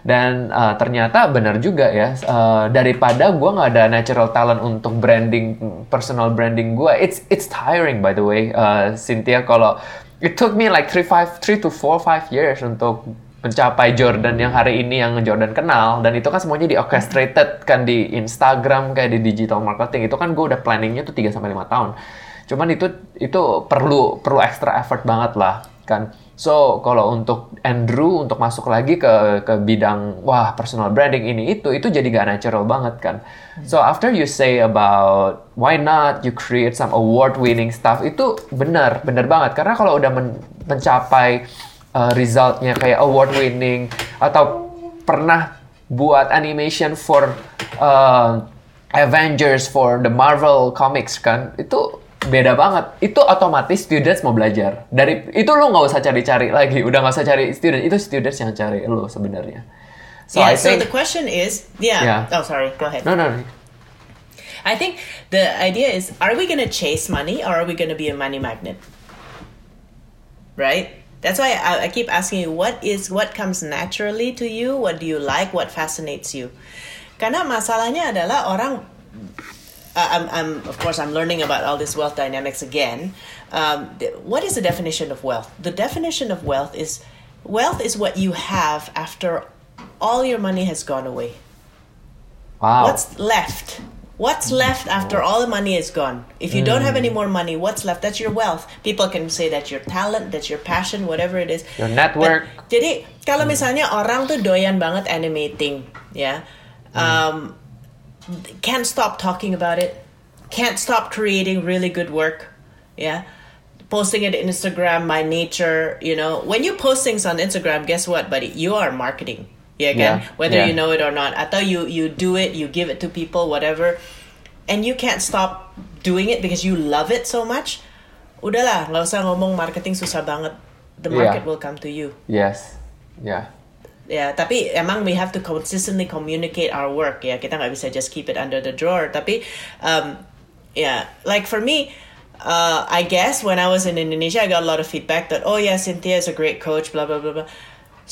dan uh, ternyata benar juga ya uh, daripada gue nggak ada natural talent untuk branding personal branding gue it's it's tiring by the way uh, Cynthia kalau it took me like three five three to four five years untuk mencapai Jordan yang hari ini yang Jordan kenal dan itu kan semuanya di orchestrated kan di Instagram kayak di digital marketing itu kan gue udah planningnya tuh 3 sampai lima tahun. Cuman itu itu perlu perlu extra effort banget lah kan. So kalau untuk Andrew untuk masuk lagi ke ke bidang wah personal branding ini itu itu jadi gak natural banget kan. So after you say about why not you create some award winning stuff itu benar benar banget karena kalau udah men mencapai uh, resultnya kayak award winning atau pernah buat animation for uh, Avengers for the Marvel Comics kan itu beda banget. Itu otomatis students mau belajar. Dari itu lo nggak usah cari-cari lagi, udah nggak usah cari student. Itu students yang cari lo sebenarnya. So yeah, I think, so the question is, yeah. yeah. Oh, sorry. Go ahead. No, no. I think the idea is, are we gonna chase money or are we gonna be a money magnet? Right. That's why I, I keep asking you, what is what comes naturally to you? What do you like? What fascinates you? Karena masalahnya adalah orang uh, I'm, I'm, of course, I'm learning about all this wealth dynamics again. Um, what is the definition of wealth? The definition of wealth is wealth is what you have after all your money has gone away. Wow. What's left? What's left after all the money is gone? If you mm. don't have any more money, what's left? That's your wealth. People can say that's your talent, that's your passion, whatever it is. Your network. But, jadi kalau misalnya orang tuh doyan banget animating, ya, yeah, um, can't stop talking about it, can't stop creating really good work. Yeah. Posting it on Instagram by nature, you know. When you post things on Instagram, guess what, buddy? You are marketing. Yeah, again, yeah. whether yeah. you know it or not. I thought you you do it, you give it to people, whatever. And you can't stop doing it because you love it so much. Udahlah, nggak usah ngomong marketing susah banget. The market yeah. will come to you. Yes. Yeah ya tapi emang we have to consistently communicate our work ya kita nggak bisa just keep it under the drawer tapi um, yeah, like for me uh, I guess when I was in Indonesia I got a lot of feedback that oh yeah Cynthia is a great coach blah blah blah blah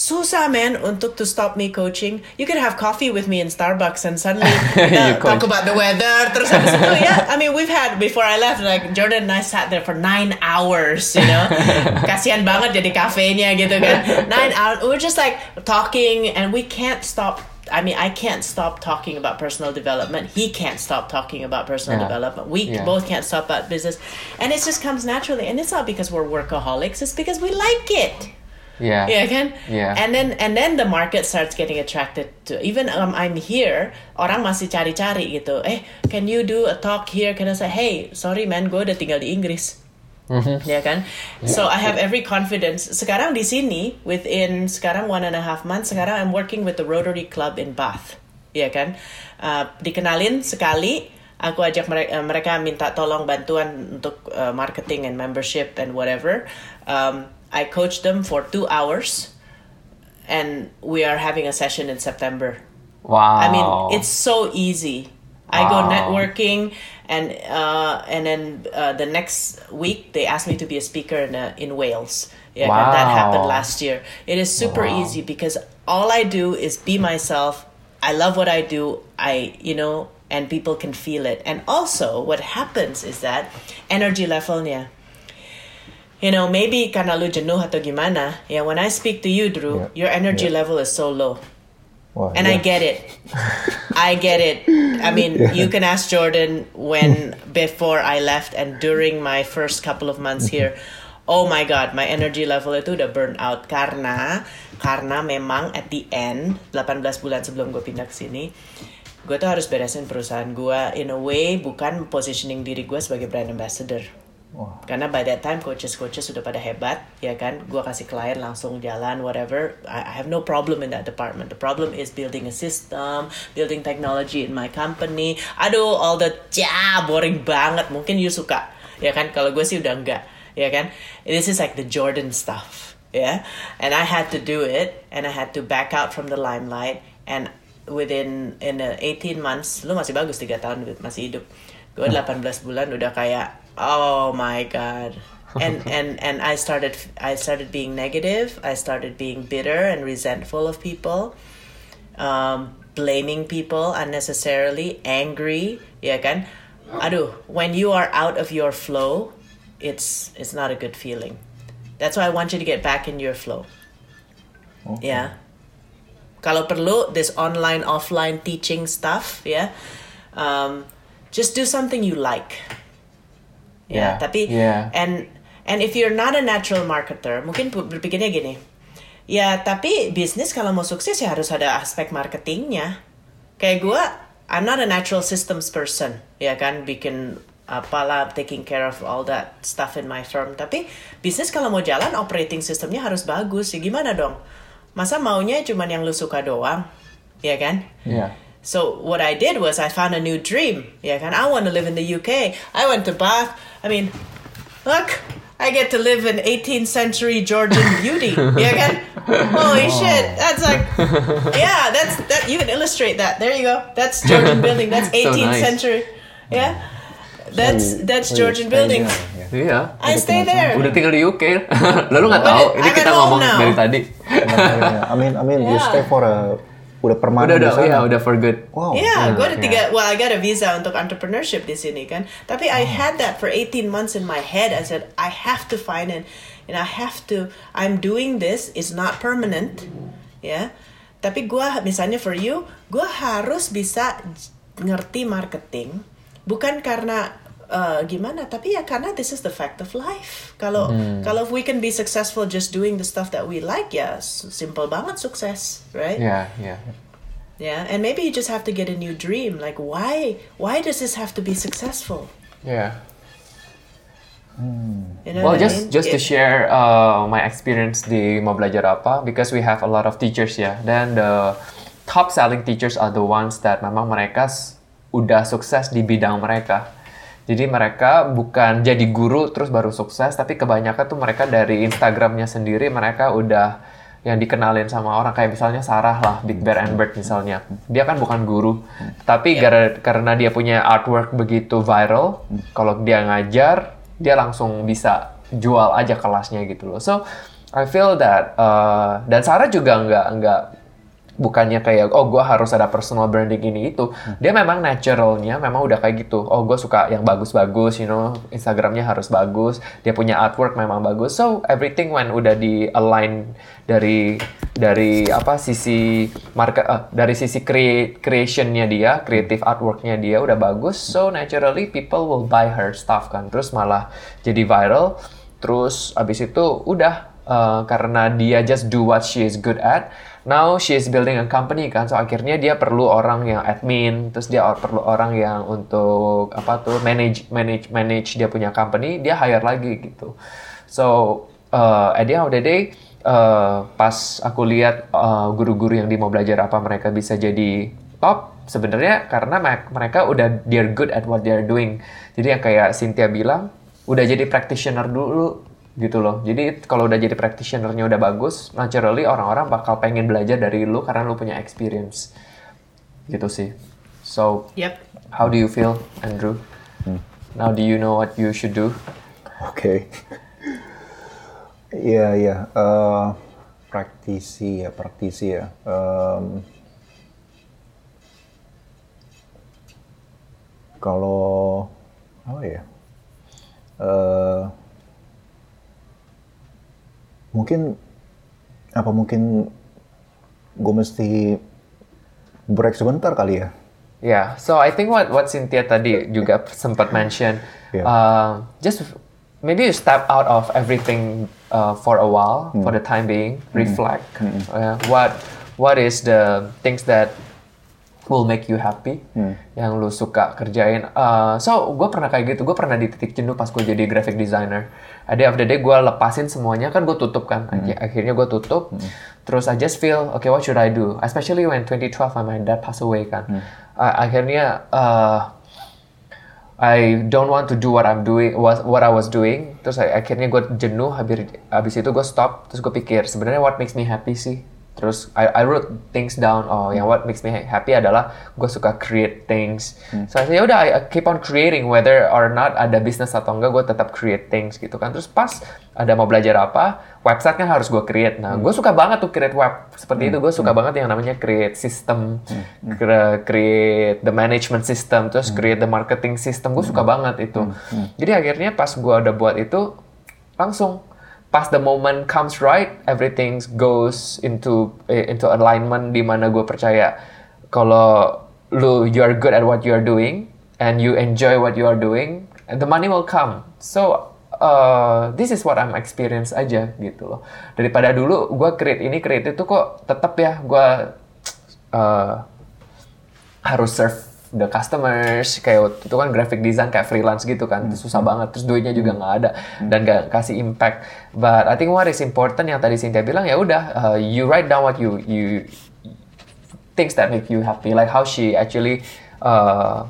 susah man untuk to stop me coaching you could have coffee with me in Starbucks and suddenly uh, talk about the weather terus habis itu yeah I mean we've had before I left like Jordan and I sat there for nine hours you know kasihan banget jadi kafenya gitu kan nine hours we're just like talking and we can't stop I mean, I can't stop talking about personal development. He can't stop talking about personal yeah. development. We yeah. both can't stop about business. And it just comes naturally. And it's not because we're workaholics, it's because we like it. Yeah. Yeah, kan? Yeah. And then and then the market starts getting attracted to even um, I'm here, orang masih cari-cari gitu. Eh, can you do a talk here? Can I say, hey, sorry man, gue udah tinggal di Inggris. Mm-hmm. Ya kan? Yeah. So I have every confidence. Sekarang di sini, within sekarang one and a half months, sekarang I'm working with the Rotary Club in Bath. Ya kan? Uh, dikenalin sekali, aku ajak mereka, mereka minta tolong bantuan untuk uh, marketing and membership and whatever. Um, I coach them for two hours, and we are having a session in September. Wow! I mean, it's so easy. Wow. I go networking, and uh, and then uh, the next week they asked me to be a speaker in uh, in Wales. Yeah, wow. that happened last year. It is super wow. easy because all I do is be myself. I love what I do. I you know, and people can feel it. And also, what happens is that energy levelnya you know, maybe karena lu jenuh atau gimana, yeah, when I speak to you, Drew, yeah. your energy yeah. level is so low. Well, and yeah. I get it. I get it. I mean, yeah. you can ask Jordan when before I left and during my first couple of months here. Oh my god, my energy level itu udah burn out karena karena memang at the end 18 bulan sebelum gue pindah ke sini, gue tuh harus beresin perusahaan gue in a way bukan positioning diri gue sebagai brand ambassador Wow. Karena by that time coaches-coaches sudah pada hebat, ya kan? Gua kasih klien langsung jalan, whatever. I, I have no problem in that department. The problem is building a system, building technology in my company. Aduh, all the ja boring banget. Mungkin you suka, ya kan? Kalau gue sih udah enggak, ya kan? This is like the Jordan stuff, ya. Yeah? And I had to do it, and I had to back out from the limelight. And within in 18 months, lu masih bagus tiga tahun masih hidup. Gue 18 bulan udah kayak oh my god. And and and i started i started being negative. I started being bitter and resentful of people. Um, blaming people unnecessarily angry. Yeah kan aduh when you are out of your flow it's it's not a good feeling. That's why i want you to get back in your flow. Okay. yeah. Kalau perlu this online offline teaching stuff yeah? Um, just do something you like ya tapi yeah. and and if you're not a natural marketer mungkin berpikirnya gini. Ya tapi bisnis kalau mau sukses ya harus ada aspek marketingnya. Kayak gue I'm not a natural systems person ya kan? Bikin apalah taking care of all that stuff in my firm. Tapi bisnis kalau mau jalan operating systemnya harus bagus. Ya gimana dong? Masa maunya cuman yang lu suka doang ya kan? Yeah So what I did was I found a new dream. Yeah, and I want to live in the UK. I went to Bath. I mean, look, I get to live in 18th century Georgian beauty. Yeah, again. Holy oh. shit! That's like, yeah, that's that. You can illustrate that. There you go. That's Georgian building. That's 18th nice. century. Yeah, that's So- that's so Georgian building. there, yeah. Iya. I stay there. Udah tinggal di UK. Lalu nggak tahu. Ini I'm kita ngomong now. dari tadi. I mean, I mean, you stay for a udah permanen udah di udah iya udah for good. Wow. Yeah, gue ada yeah. tiga. Well, I got a visa untuk entrepreneurship di sini kan. Tapi I had that for 18 months in my head. I said I have to find it, and I have to. I'm doing this. It's not permanent, ya. Tapi gue misalnya for you, gue harus bisa ngerti marketing, bukan karena uh, gimana, tapi ya karena this is the fact of life. Kalau kalau we can be successful just doing the stuff that we like, ya simple banget sukses, right? Iya iya. Yeah, and maybe you just have to get a new dream. Like, why? Why does this have to be successful? Iya. You know Well, what I just mean? just to share uh, my experience di mau belajar apa, because we have a lot of teachers ya, dan the top selling teachers are the ones that memang mereka udah sukses di bidang mereka. Jadi mereka bukan jadi guru terus baru sukses, tapi kebanyakan tuh mereka dari Instagramnya sendiri mereka udah yang dikenalin sama orang kayak misalnya Sarah lah, Big Bear and Bird misalnya. Dia kan bukan guru, tapi gara- karena dia punya artwork begitu viral, kalau dia ngajar dia langsung bisa jual aja kelasnya gitu loh. So I feel that uh, dan Sarah juga nggak nggak bukannya kayak oh gue harus ada personal branding ini itu. Dia memang naturalnya memang udah kayak gitu. Oh gue suka yang bagus-bagus you know Instagramnya harus bagus dia punya artwork memang bagus. So everything when udah di align dari dari apa sisi market eh, dari sisi crea- creationnya dia creative artworknya dia udah bagus. So naturally people will buy her stuff kan. Terus malah jadi viral. Terus abis itu udah uh, karena dia just do what she is good at now she is building a company kan so akhirnya dia perlu orang yang admin terus dia perlu orang yang untuk apa tuh manage manage manage dia punya company dia hire lagi gitu. So uh, at the end of the day uh, pas aku lihat uh, guru-guru yang di mau belajar apa mereka bisa jadi top sebenarnya karena me- mereka udah they're good at what they're doing. Jadi yang kayak Cynthia bilang udah jadi practitioner dulu gitu loh. Jadi kalau udah jadi practitionernya udah bagus, naturally orang-orang bakal pengen belajar dari lu karena lu punya experience. Gitu sih. So, Yep. how do you feel, Andrew? Now do you know what you should do? Oke. Iya, iya. Eh, praktisi ya, praktisi ya. Em, kalau apa ya? Eh, mungkin apa mungkin gue mesti break sebentar kali ya? Yeah, so I think what what Cynthia tadi juga sempat mention, Yeah. uh, just maybe you step out of everything uh, for a while, for the time being, reflect. Uh, what what is the things that will make you happy, yang lu suka kerjain. Uh, so gue pernah kayak gitu, gue pernah di titik jenuh pas gue jadi graphic designer. End of the day gue lepasin semuanya kan gue tutup kan, Akhir- akhirnya gue tutup. Terus I just feel, okay what should I do? Especially when 2012 when my dad passed away kan. Uh, akhirnya uh, I don't want to do what I'm doing, what, what I was doing. Terus akhirnya gue jenuh, habis, habis itu gue stop. Terus gue pikir, sebenarnya what makes me happy sih? Terus I, I wrote things down. Oh, yang what makes me happy adalah gue suka create things. So I said, ya udah, I, keep on creating whether or not ada bisnis atau enggak, gue tetap create things gitu kan. Terus pas ada mau belajar apa, website kan harus gue create. Nah, gue suka banget tuh create web seperti itu. Gue suka banget yang namanya create system, cre- create the management system, terus create the marketing system. Gue suka banget itu. Jadi akhirnya pas gue udah buat itu, langsung pas the moment comes right, everything goes into eh, into alignment di mana gue percaya kalau lu you are good at what you are doing and you enjoy what you are doing, and the money will come. So uh, this is what I'm experience aja gitu loh. Daripada dulu gue create ini create itu kok tetap ya gue uh, harus serve the customers kayak waktu itu kan graphic design kayak freelance gitu kan susah banget terus duitnya juga nggak ada dan nggak kasih impact. But I think what is important yang tadi Cynthia bilang ya udah uh, you write down what you you things that make you happy like how she actually uh,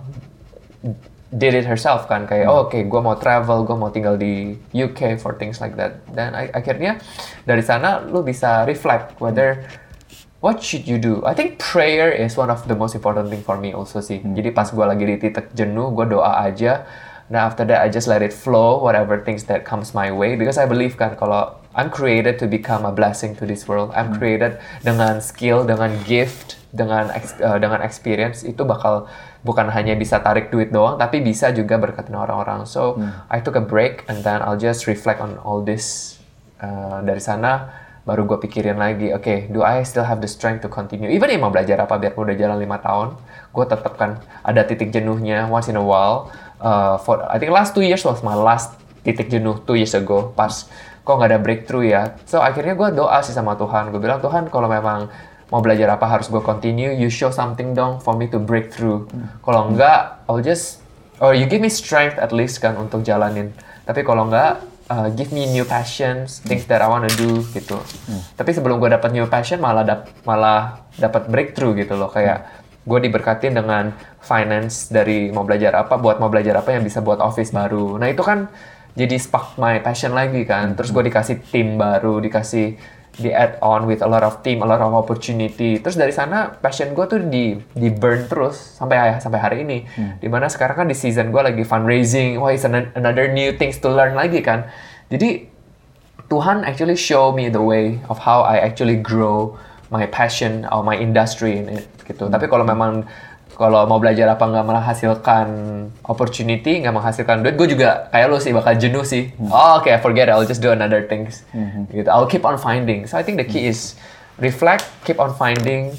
did it herself kan kayak oh oke okay, gue mau travel gue mau tinggal di UK for things like that. Dan akhirnya dari sana lu bisa reflect whether what should you do I think prayer is one of the most important thing for me also sih hmm. jadi pas gue lagi di titik jenuh gue doa aja Nah after that I just let it flow whatever things that comes my way because I believe kan kalau I'm created to become a blessing to this world. I'm hmm. created dengan skill, dengan gift, dengan uh, dengan experience itu bakal bukan hanya bisa tarik duit doang tapi bisa juga berkatin orang-orang. So hmm. I took a break and then I'll just reflect on all this uh, dari sana baru gue pikirin lagi, oke, okay, do I still have the strength to continue? Even mau belajar apa, biar udah jalan lima tahun, gue tetap kan ada titik jenuhnya once in a while. Uh, for I think last two years was my last titik jenuh two years ago pas kok nggak ada breakthrough ya. So akhirnya gue doa sih sama Tuhan. Gue bilang Tuhan kalau memang mau belajar apa harus gue continue you show something dong for me to break through. Hmm. kalau enggak I'll just or you give me strength at least kan untuk jalanin. Tapi kalau enggak uh, give me new passions things that I wanna do gitu. Hmm. tapi sebelum gue dapat new passion malah dap malah dapat breakthrough gitu loh. Kayak hmm gue diberkatin dengan finance dari mau belajar apa buat mau belajar apa yang bisa buat office baru. Nah itu kan jadi spark my passion lagi kan. Terus gue dikasih tim baru dikasih di add on with a lot of team a lot of opportunity terus dari sana passion gue tuh di di burn terus sampai sampai hari ini hmm. di mana sekarang kan di season gue lagi fundraising wah it's another new things to learn lagi kan jadi Tuhan actually show me the way of how I actually grow my passion or my industry in it gitu. Hmm. Tapi kalau memang kalau mau belajar apa nggak menghasilkan opportunity, nggak menghasilkan duit, gue juga kayak lo sih bakal jenuh sih. Hmm. Oh, oke, okay, forget it, I'll just do another things. Hmm. Gitu. I'll keep on finding. So I think the key hmm. is reflect, keep on finding,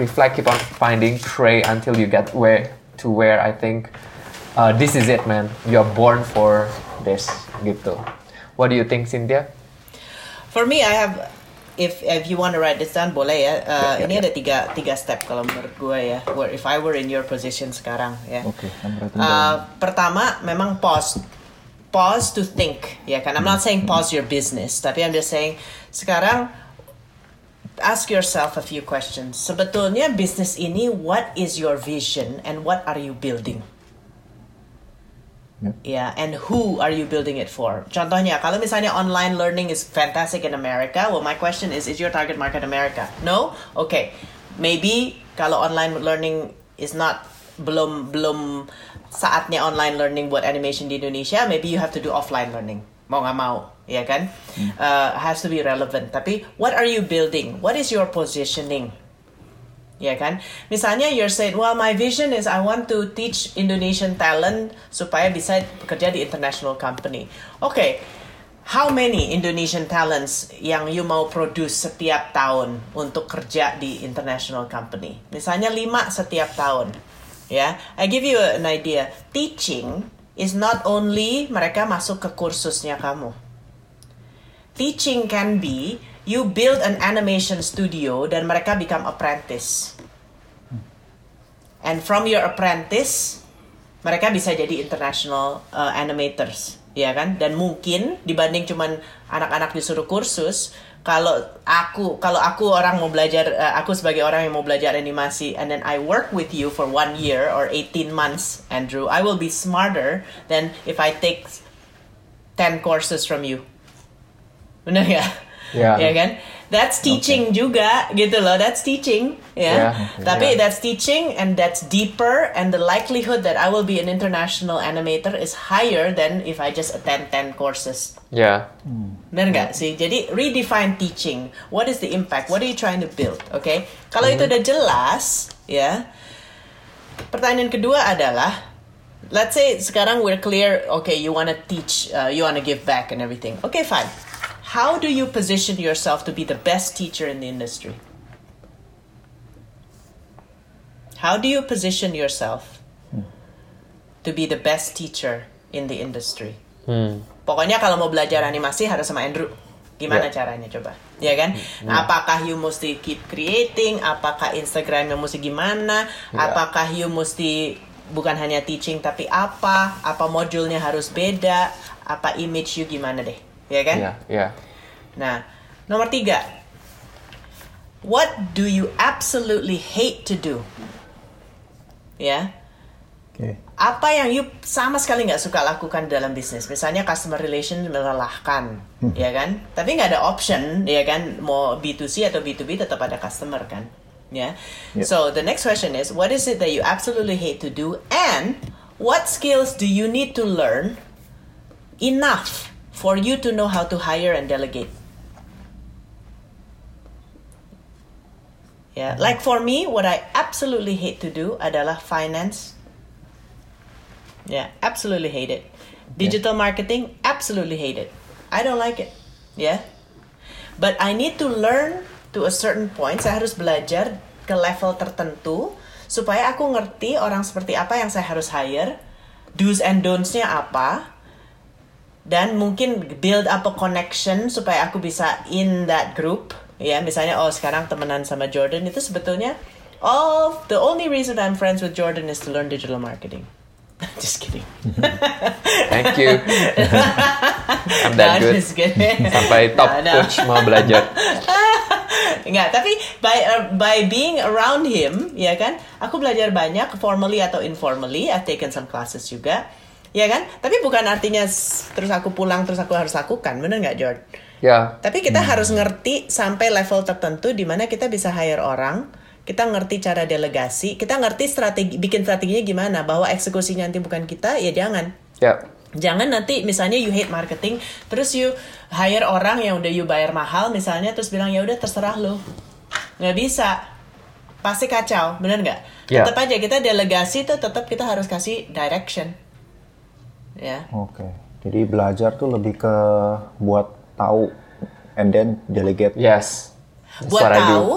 reflect, keep on finding, pray until you get where to where I think uh, this is it, man. You're born for this, gitu. What do you think, Cynthia? For me, I have if if you want to write this down boleh ya. Uh, yeah, ini yeah. ada tiga tiga step kalau menurut gue ya. Where if I were in your position sekarang ya. Oke. Okay, uh, pertama memang pause, pause to think ya kan. I'm not saying pause your business, tapi I'm just saying sekarang ask yourself a few questions. Sebetulnya bisnis ini what is your vision and what are you building? Yeah. yeah, and who are you building it for? Contohnya, kalau misalnya online learning is fantastic in America, well, my question is, is your target market America? No? Okay. Maybe kalau online learning is not belum belum saatnya online learning buat animation di Indonesia, maybe you have to do offline learning. Mau nggak mau, ya kan? Hmm. Uh, has to be relevant. Tapi, what are you building? What is your positioning? Ya kan? Misalnya you're saying, well my vision is I want to teach Indonesian talent supaya bisa bekerja di international company. Oke, okay. how many Indonesian talents yang you mau produce setiap tahun untuk kerja di international company? Misalnya lima setiap tahun. Ya, I give you an idea. Teaching is not only mereka masuk ke kursusnya kamu. Teaching can be you build an animation studio dan mereka become apprentice. And from your apprentice, mereka bisa jadi international uh, animators, ya kan? Dan mungkin dibanding cuman anak-anak disuruh kursus, kalau aku kalau aku orang mau belajar uh, aku sebagai orang yang mau belajar animasi and then I work with you for one year or 18 months Andrew I will be smarter than if I take 10 courses from you benar ya yeah. ya kan that's teaching okay. juga gitu loh that's teaching ya yeah. yeah. tapi yeah. that's teaching and that's deeper and the likelihood that I will be an international animator is higher than if I just attend 10 courses ya yeah. benar nggak sih jadi redefine teaching what is the impact what are you trying to build oke okay? kalau mm -hmm. itu udah jelas ya pertanyaan kedua adalah let's say sekarang we're clear okay you wanna teach uh, you wanna give back and everything okay fine how do you position yourself to be the best teacher in the industry? How do you position yourself hmm. to be the best teacher in the industry? Hmm. Pokoknya kalau mau belajar animasi harus sama Andrew. Gimana yeah. caranya coba? Ya kan? Hmm. Apakah you mesti keep creating? Apakah Instagramnya mesti gimana? Yeah. Apakah you mesti bukan hanya teaching tapi apa? Apa modulnya harus beda? Apa image you gimana deh? Ya kan? Iya, yeah, yeah. Nah, nomor tiga, what do you absolutely hate to do? Ya. Oke. Apa yang you sama sekali nggak suka lakukan dalam bisnis? Misalnya customer relation melelahkan, ya kan? Tapi nggak ada option, ya kan? Mau B2C atau B2B tetap ada customer kan? Ya. Yep. So the next question is, what is it that you absolutely hate to do, and what skills do you need to learn enough for you to know how to hire and delegate? Yeah, like for me, what I absolutely hate to do adalah finance. Yeah, absolutely hate it. Digital marketing, absolutely hate it. I don't like it. Yeah. But I need to learn to a certain point. Saya harus belajar ke level tertentu supaya aku ngerti orang seperti apa yang saya harus hire, do's and don'ts-nya apa, dan mungkin build up a connection supaya aku bisa in that group ya misalnya oh sekarang temenan sama Jordan itu sebetulnya oh the only reason I'm friends with Jordan is to learn digital marketing just kidding Thank you. I'm that No, good. Sampai top No, no. coach mau belajar. Enggak, tapi by uh, by being around him, ya kan, aku belajar banyak formally atau informally. I've taken some classes juga, ya kan. Tapi bukan artinya terus aku pulang terus aku harus lakukan, bener nggak, George? Ya. Tapi kita harus ngerti sampai level tertentu di mana kita bisa hire orang, kita ngerti cara delegasi, kita ngerti strategi, bikin strateginya gimana, bahwa eksekusinya nanti bukan kita, ya jangan. Ya. Jangan nanti misalnya you hate marketing, terus you hire orang yang udah you bayar mahal misalnya, terus bilang ya udah terserah lo, nggak bisa, pasti kacau, bener nggak? Ya. Tetap aja kita delegasi tuh tetap kita harus kasih direction, ya. Oke. Jadi belajar tuh lebih ke buat tahu and then delegate. Yes. That's buat tahu,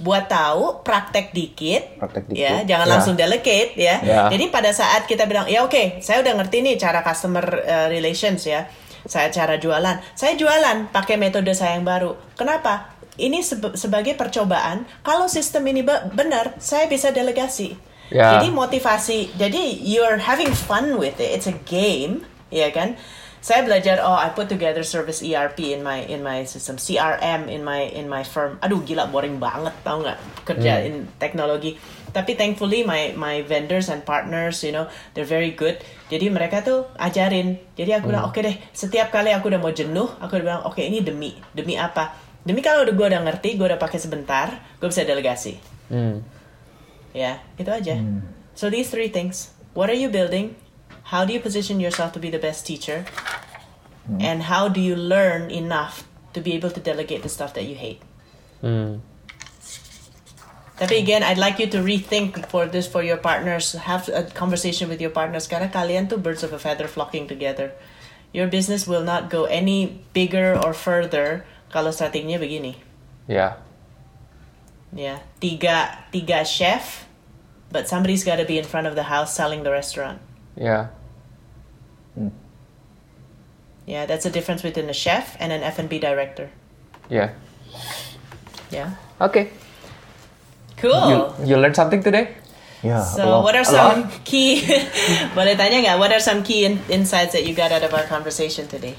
buat tahu, praktek dikit, Praktek dikit. ya, jangan Ya. langsung delegate ya. Ya. Jadi pada saat kita bilang, ya oke, saya udah ngerti nih cara customer uh, relations ya, saya cara jualan, saya jualan pakai metode saya yang baru. Kenapa? Ini sebagai percobaan. Kalau sistem ini be- benar, saya bisa delegasi. Ya. Jadi motivasi, jadi you're having fun with it. It's a game, ya kan? Saya belajar, oh I put together service ERP in my in my system, CRM in my in my firm. Aduh gila boring banget tau nggak kerja in teknologi. Tapi thankfully my my vendors and partners, you know, they're very good. Jadi mereka tuh ajarin. Jadi aku bilang, oke deh, setiap kali aku udah mau jenuh, aku udah bilang, oke ini demi demi apa? Demi kalau udah gue udah ngerti, gue udah pakai sebentar, gue bisa delegasi. Hmm. Ya, itu aja. So these three things. What are you building? How do you position yourself to be the best teacher? And how do you learn enough to be able to delegate the stuff that you hate? Hmm. Tapi again, I'd like you to rethink for this for your partners. Have a conversation with your partners. Karena kalian tuh birds of a feather flocking together. Your business will not go any bigger or further kalau strateginya begini. Ya. Yeah, tiga tiga chef, but somebody's got to be in front of the house selling the restaurant. Ya. Yeah, that's the difference between a chef and an F&B director. Yeah. Yeah. Okay. Cool. You you learn something today? Yeah. so, lot. what are some key? boleh tanya nggak? What are some key in- insights that you got out of our conversation today?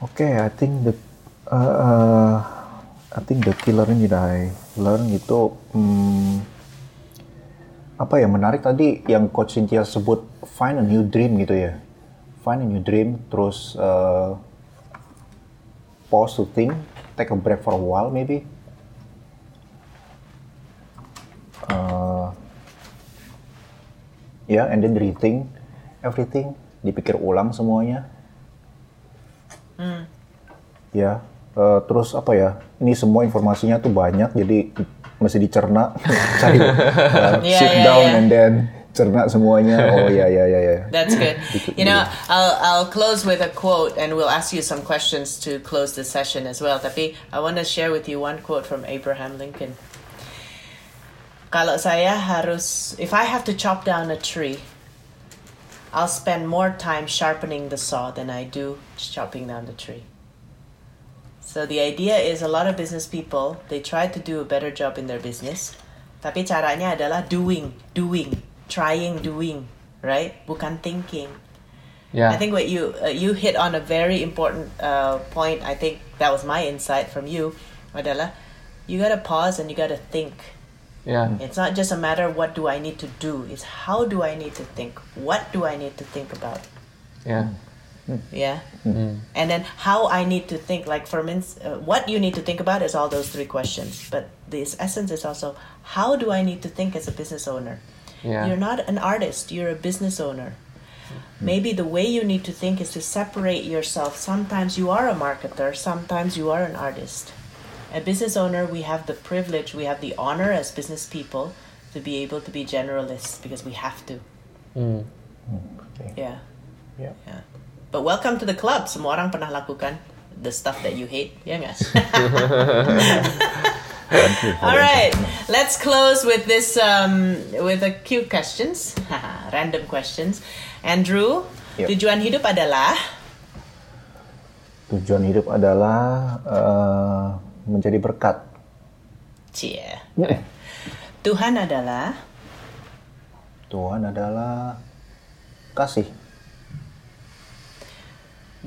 Okay, I think the uh, uh, I think the key learning that I learn itu hmm, apa ya menarik tadi yang Coach Cynthia sebut find a new dream gitu ya. Find a new dream, terus uh, pause to think, take a break for a while maybe. Uh, ya, and then rethink everything, dipikir ulang semuanya. Ya, eh, terus apa ya? Ini semua informasinya tuh banyak, jadi mesti dicerna, cari uh, Iya, sit iya, down iya. and then cerna semuanya. Oh ya ya ya ya. That's good. You know, I'll I'll close with a quote, and we'll ask you some questions to close this session as well. Tapi I want to share with you one quote from Abraham Lincoln. Kalau saya harus, if I have to chop down a tree, I'll spend more time sharpening the saw than I do chopping down the tree. So the idea is a lot of business people they try to do a better job in their business, tapi caranya adalah doing, doing, trying, doing, right? Bukan thinking. Yeah. I think what you uh, you hit on a very important uh, point. I think that was my insight from you adalah you gotta pause and you gotta think. Yeah. It's not just a matter of what do I need to do. It's how do I need to think. What do I need to think about? Yeah. Mm. Yeah. Mm. And then how I need to think. Like for instance, uh, what you need to think about is all those three questions. But this essence is also how do I need to think as a business owner. Yeah. You're not an artist. You're a business owner. Maybe the way you need to think is to separate yourself. Sometimes you are a marketer. Sometimes you are an artist. A business owner, we have the privilege, we have the honor as business people to be able to be generalists because we have to. Mm. Okay. Yeah. Yeah. Yeah. But welcome to the club. Semua orang pernah lakukan the stuff that you hate. Ya nggak? All right. Let's close with this um, with a cute questions, random questions. Andrew, Yep. tujuan hidup adalah Tujuan hidup adalah eh, menjadi berkat. Cie. Tuhan adalah Tuhan adalah kasih.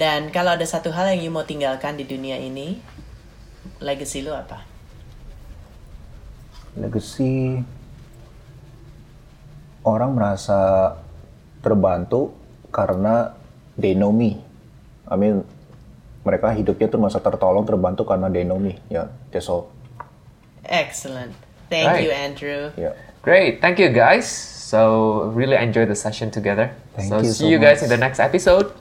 Dan kalau ada satu hal yang you mau tinggalkan di dunia ini, legacy lu apa? Legacy orang merasa terbantu karena they know me. I mean, mereka hidupnya tuh merasa tertolong, terbantu karena they know me. Ya, that's all. Excellent. Thank Right. you, Andrew. Ya. Great. Thank you guys. So really enjoy the session together. Thank so you see so you guys in much. the next episode.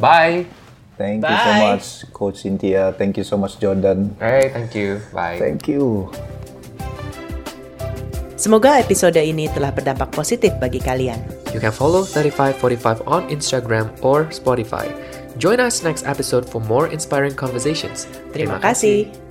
Bye. Thank you so Bye. much, Coach Cynthia. Thank you so much, Jordan. Alright, thank you. Bye. Thank you. Semoga episode ini telah berdampak positif bagi kalian. You can follow 3545 on Instagram or Spotify. Join us next episode for more inspiring conversations. Terima kasih.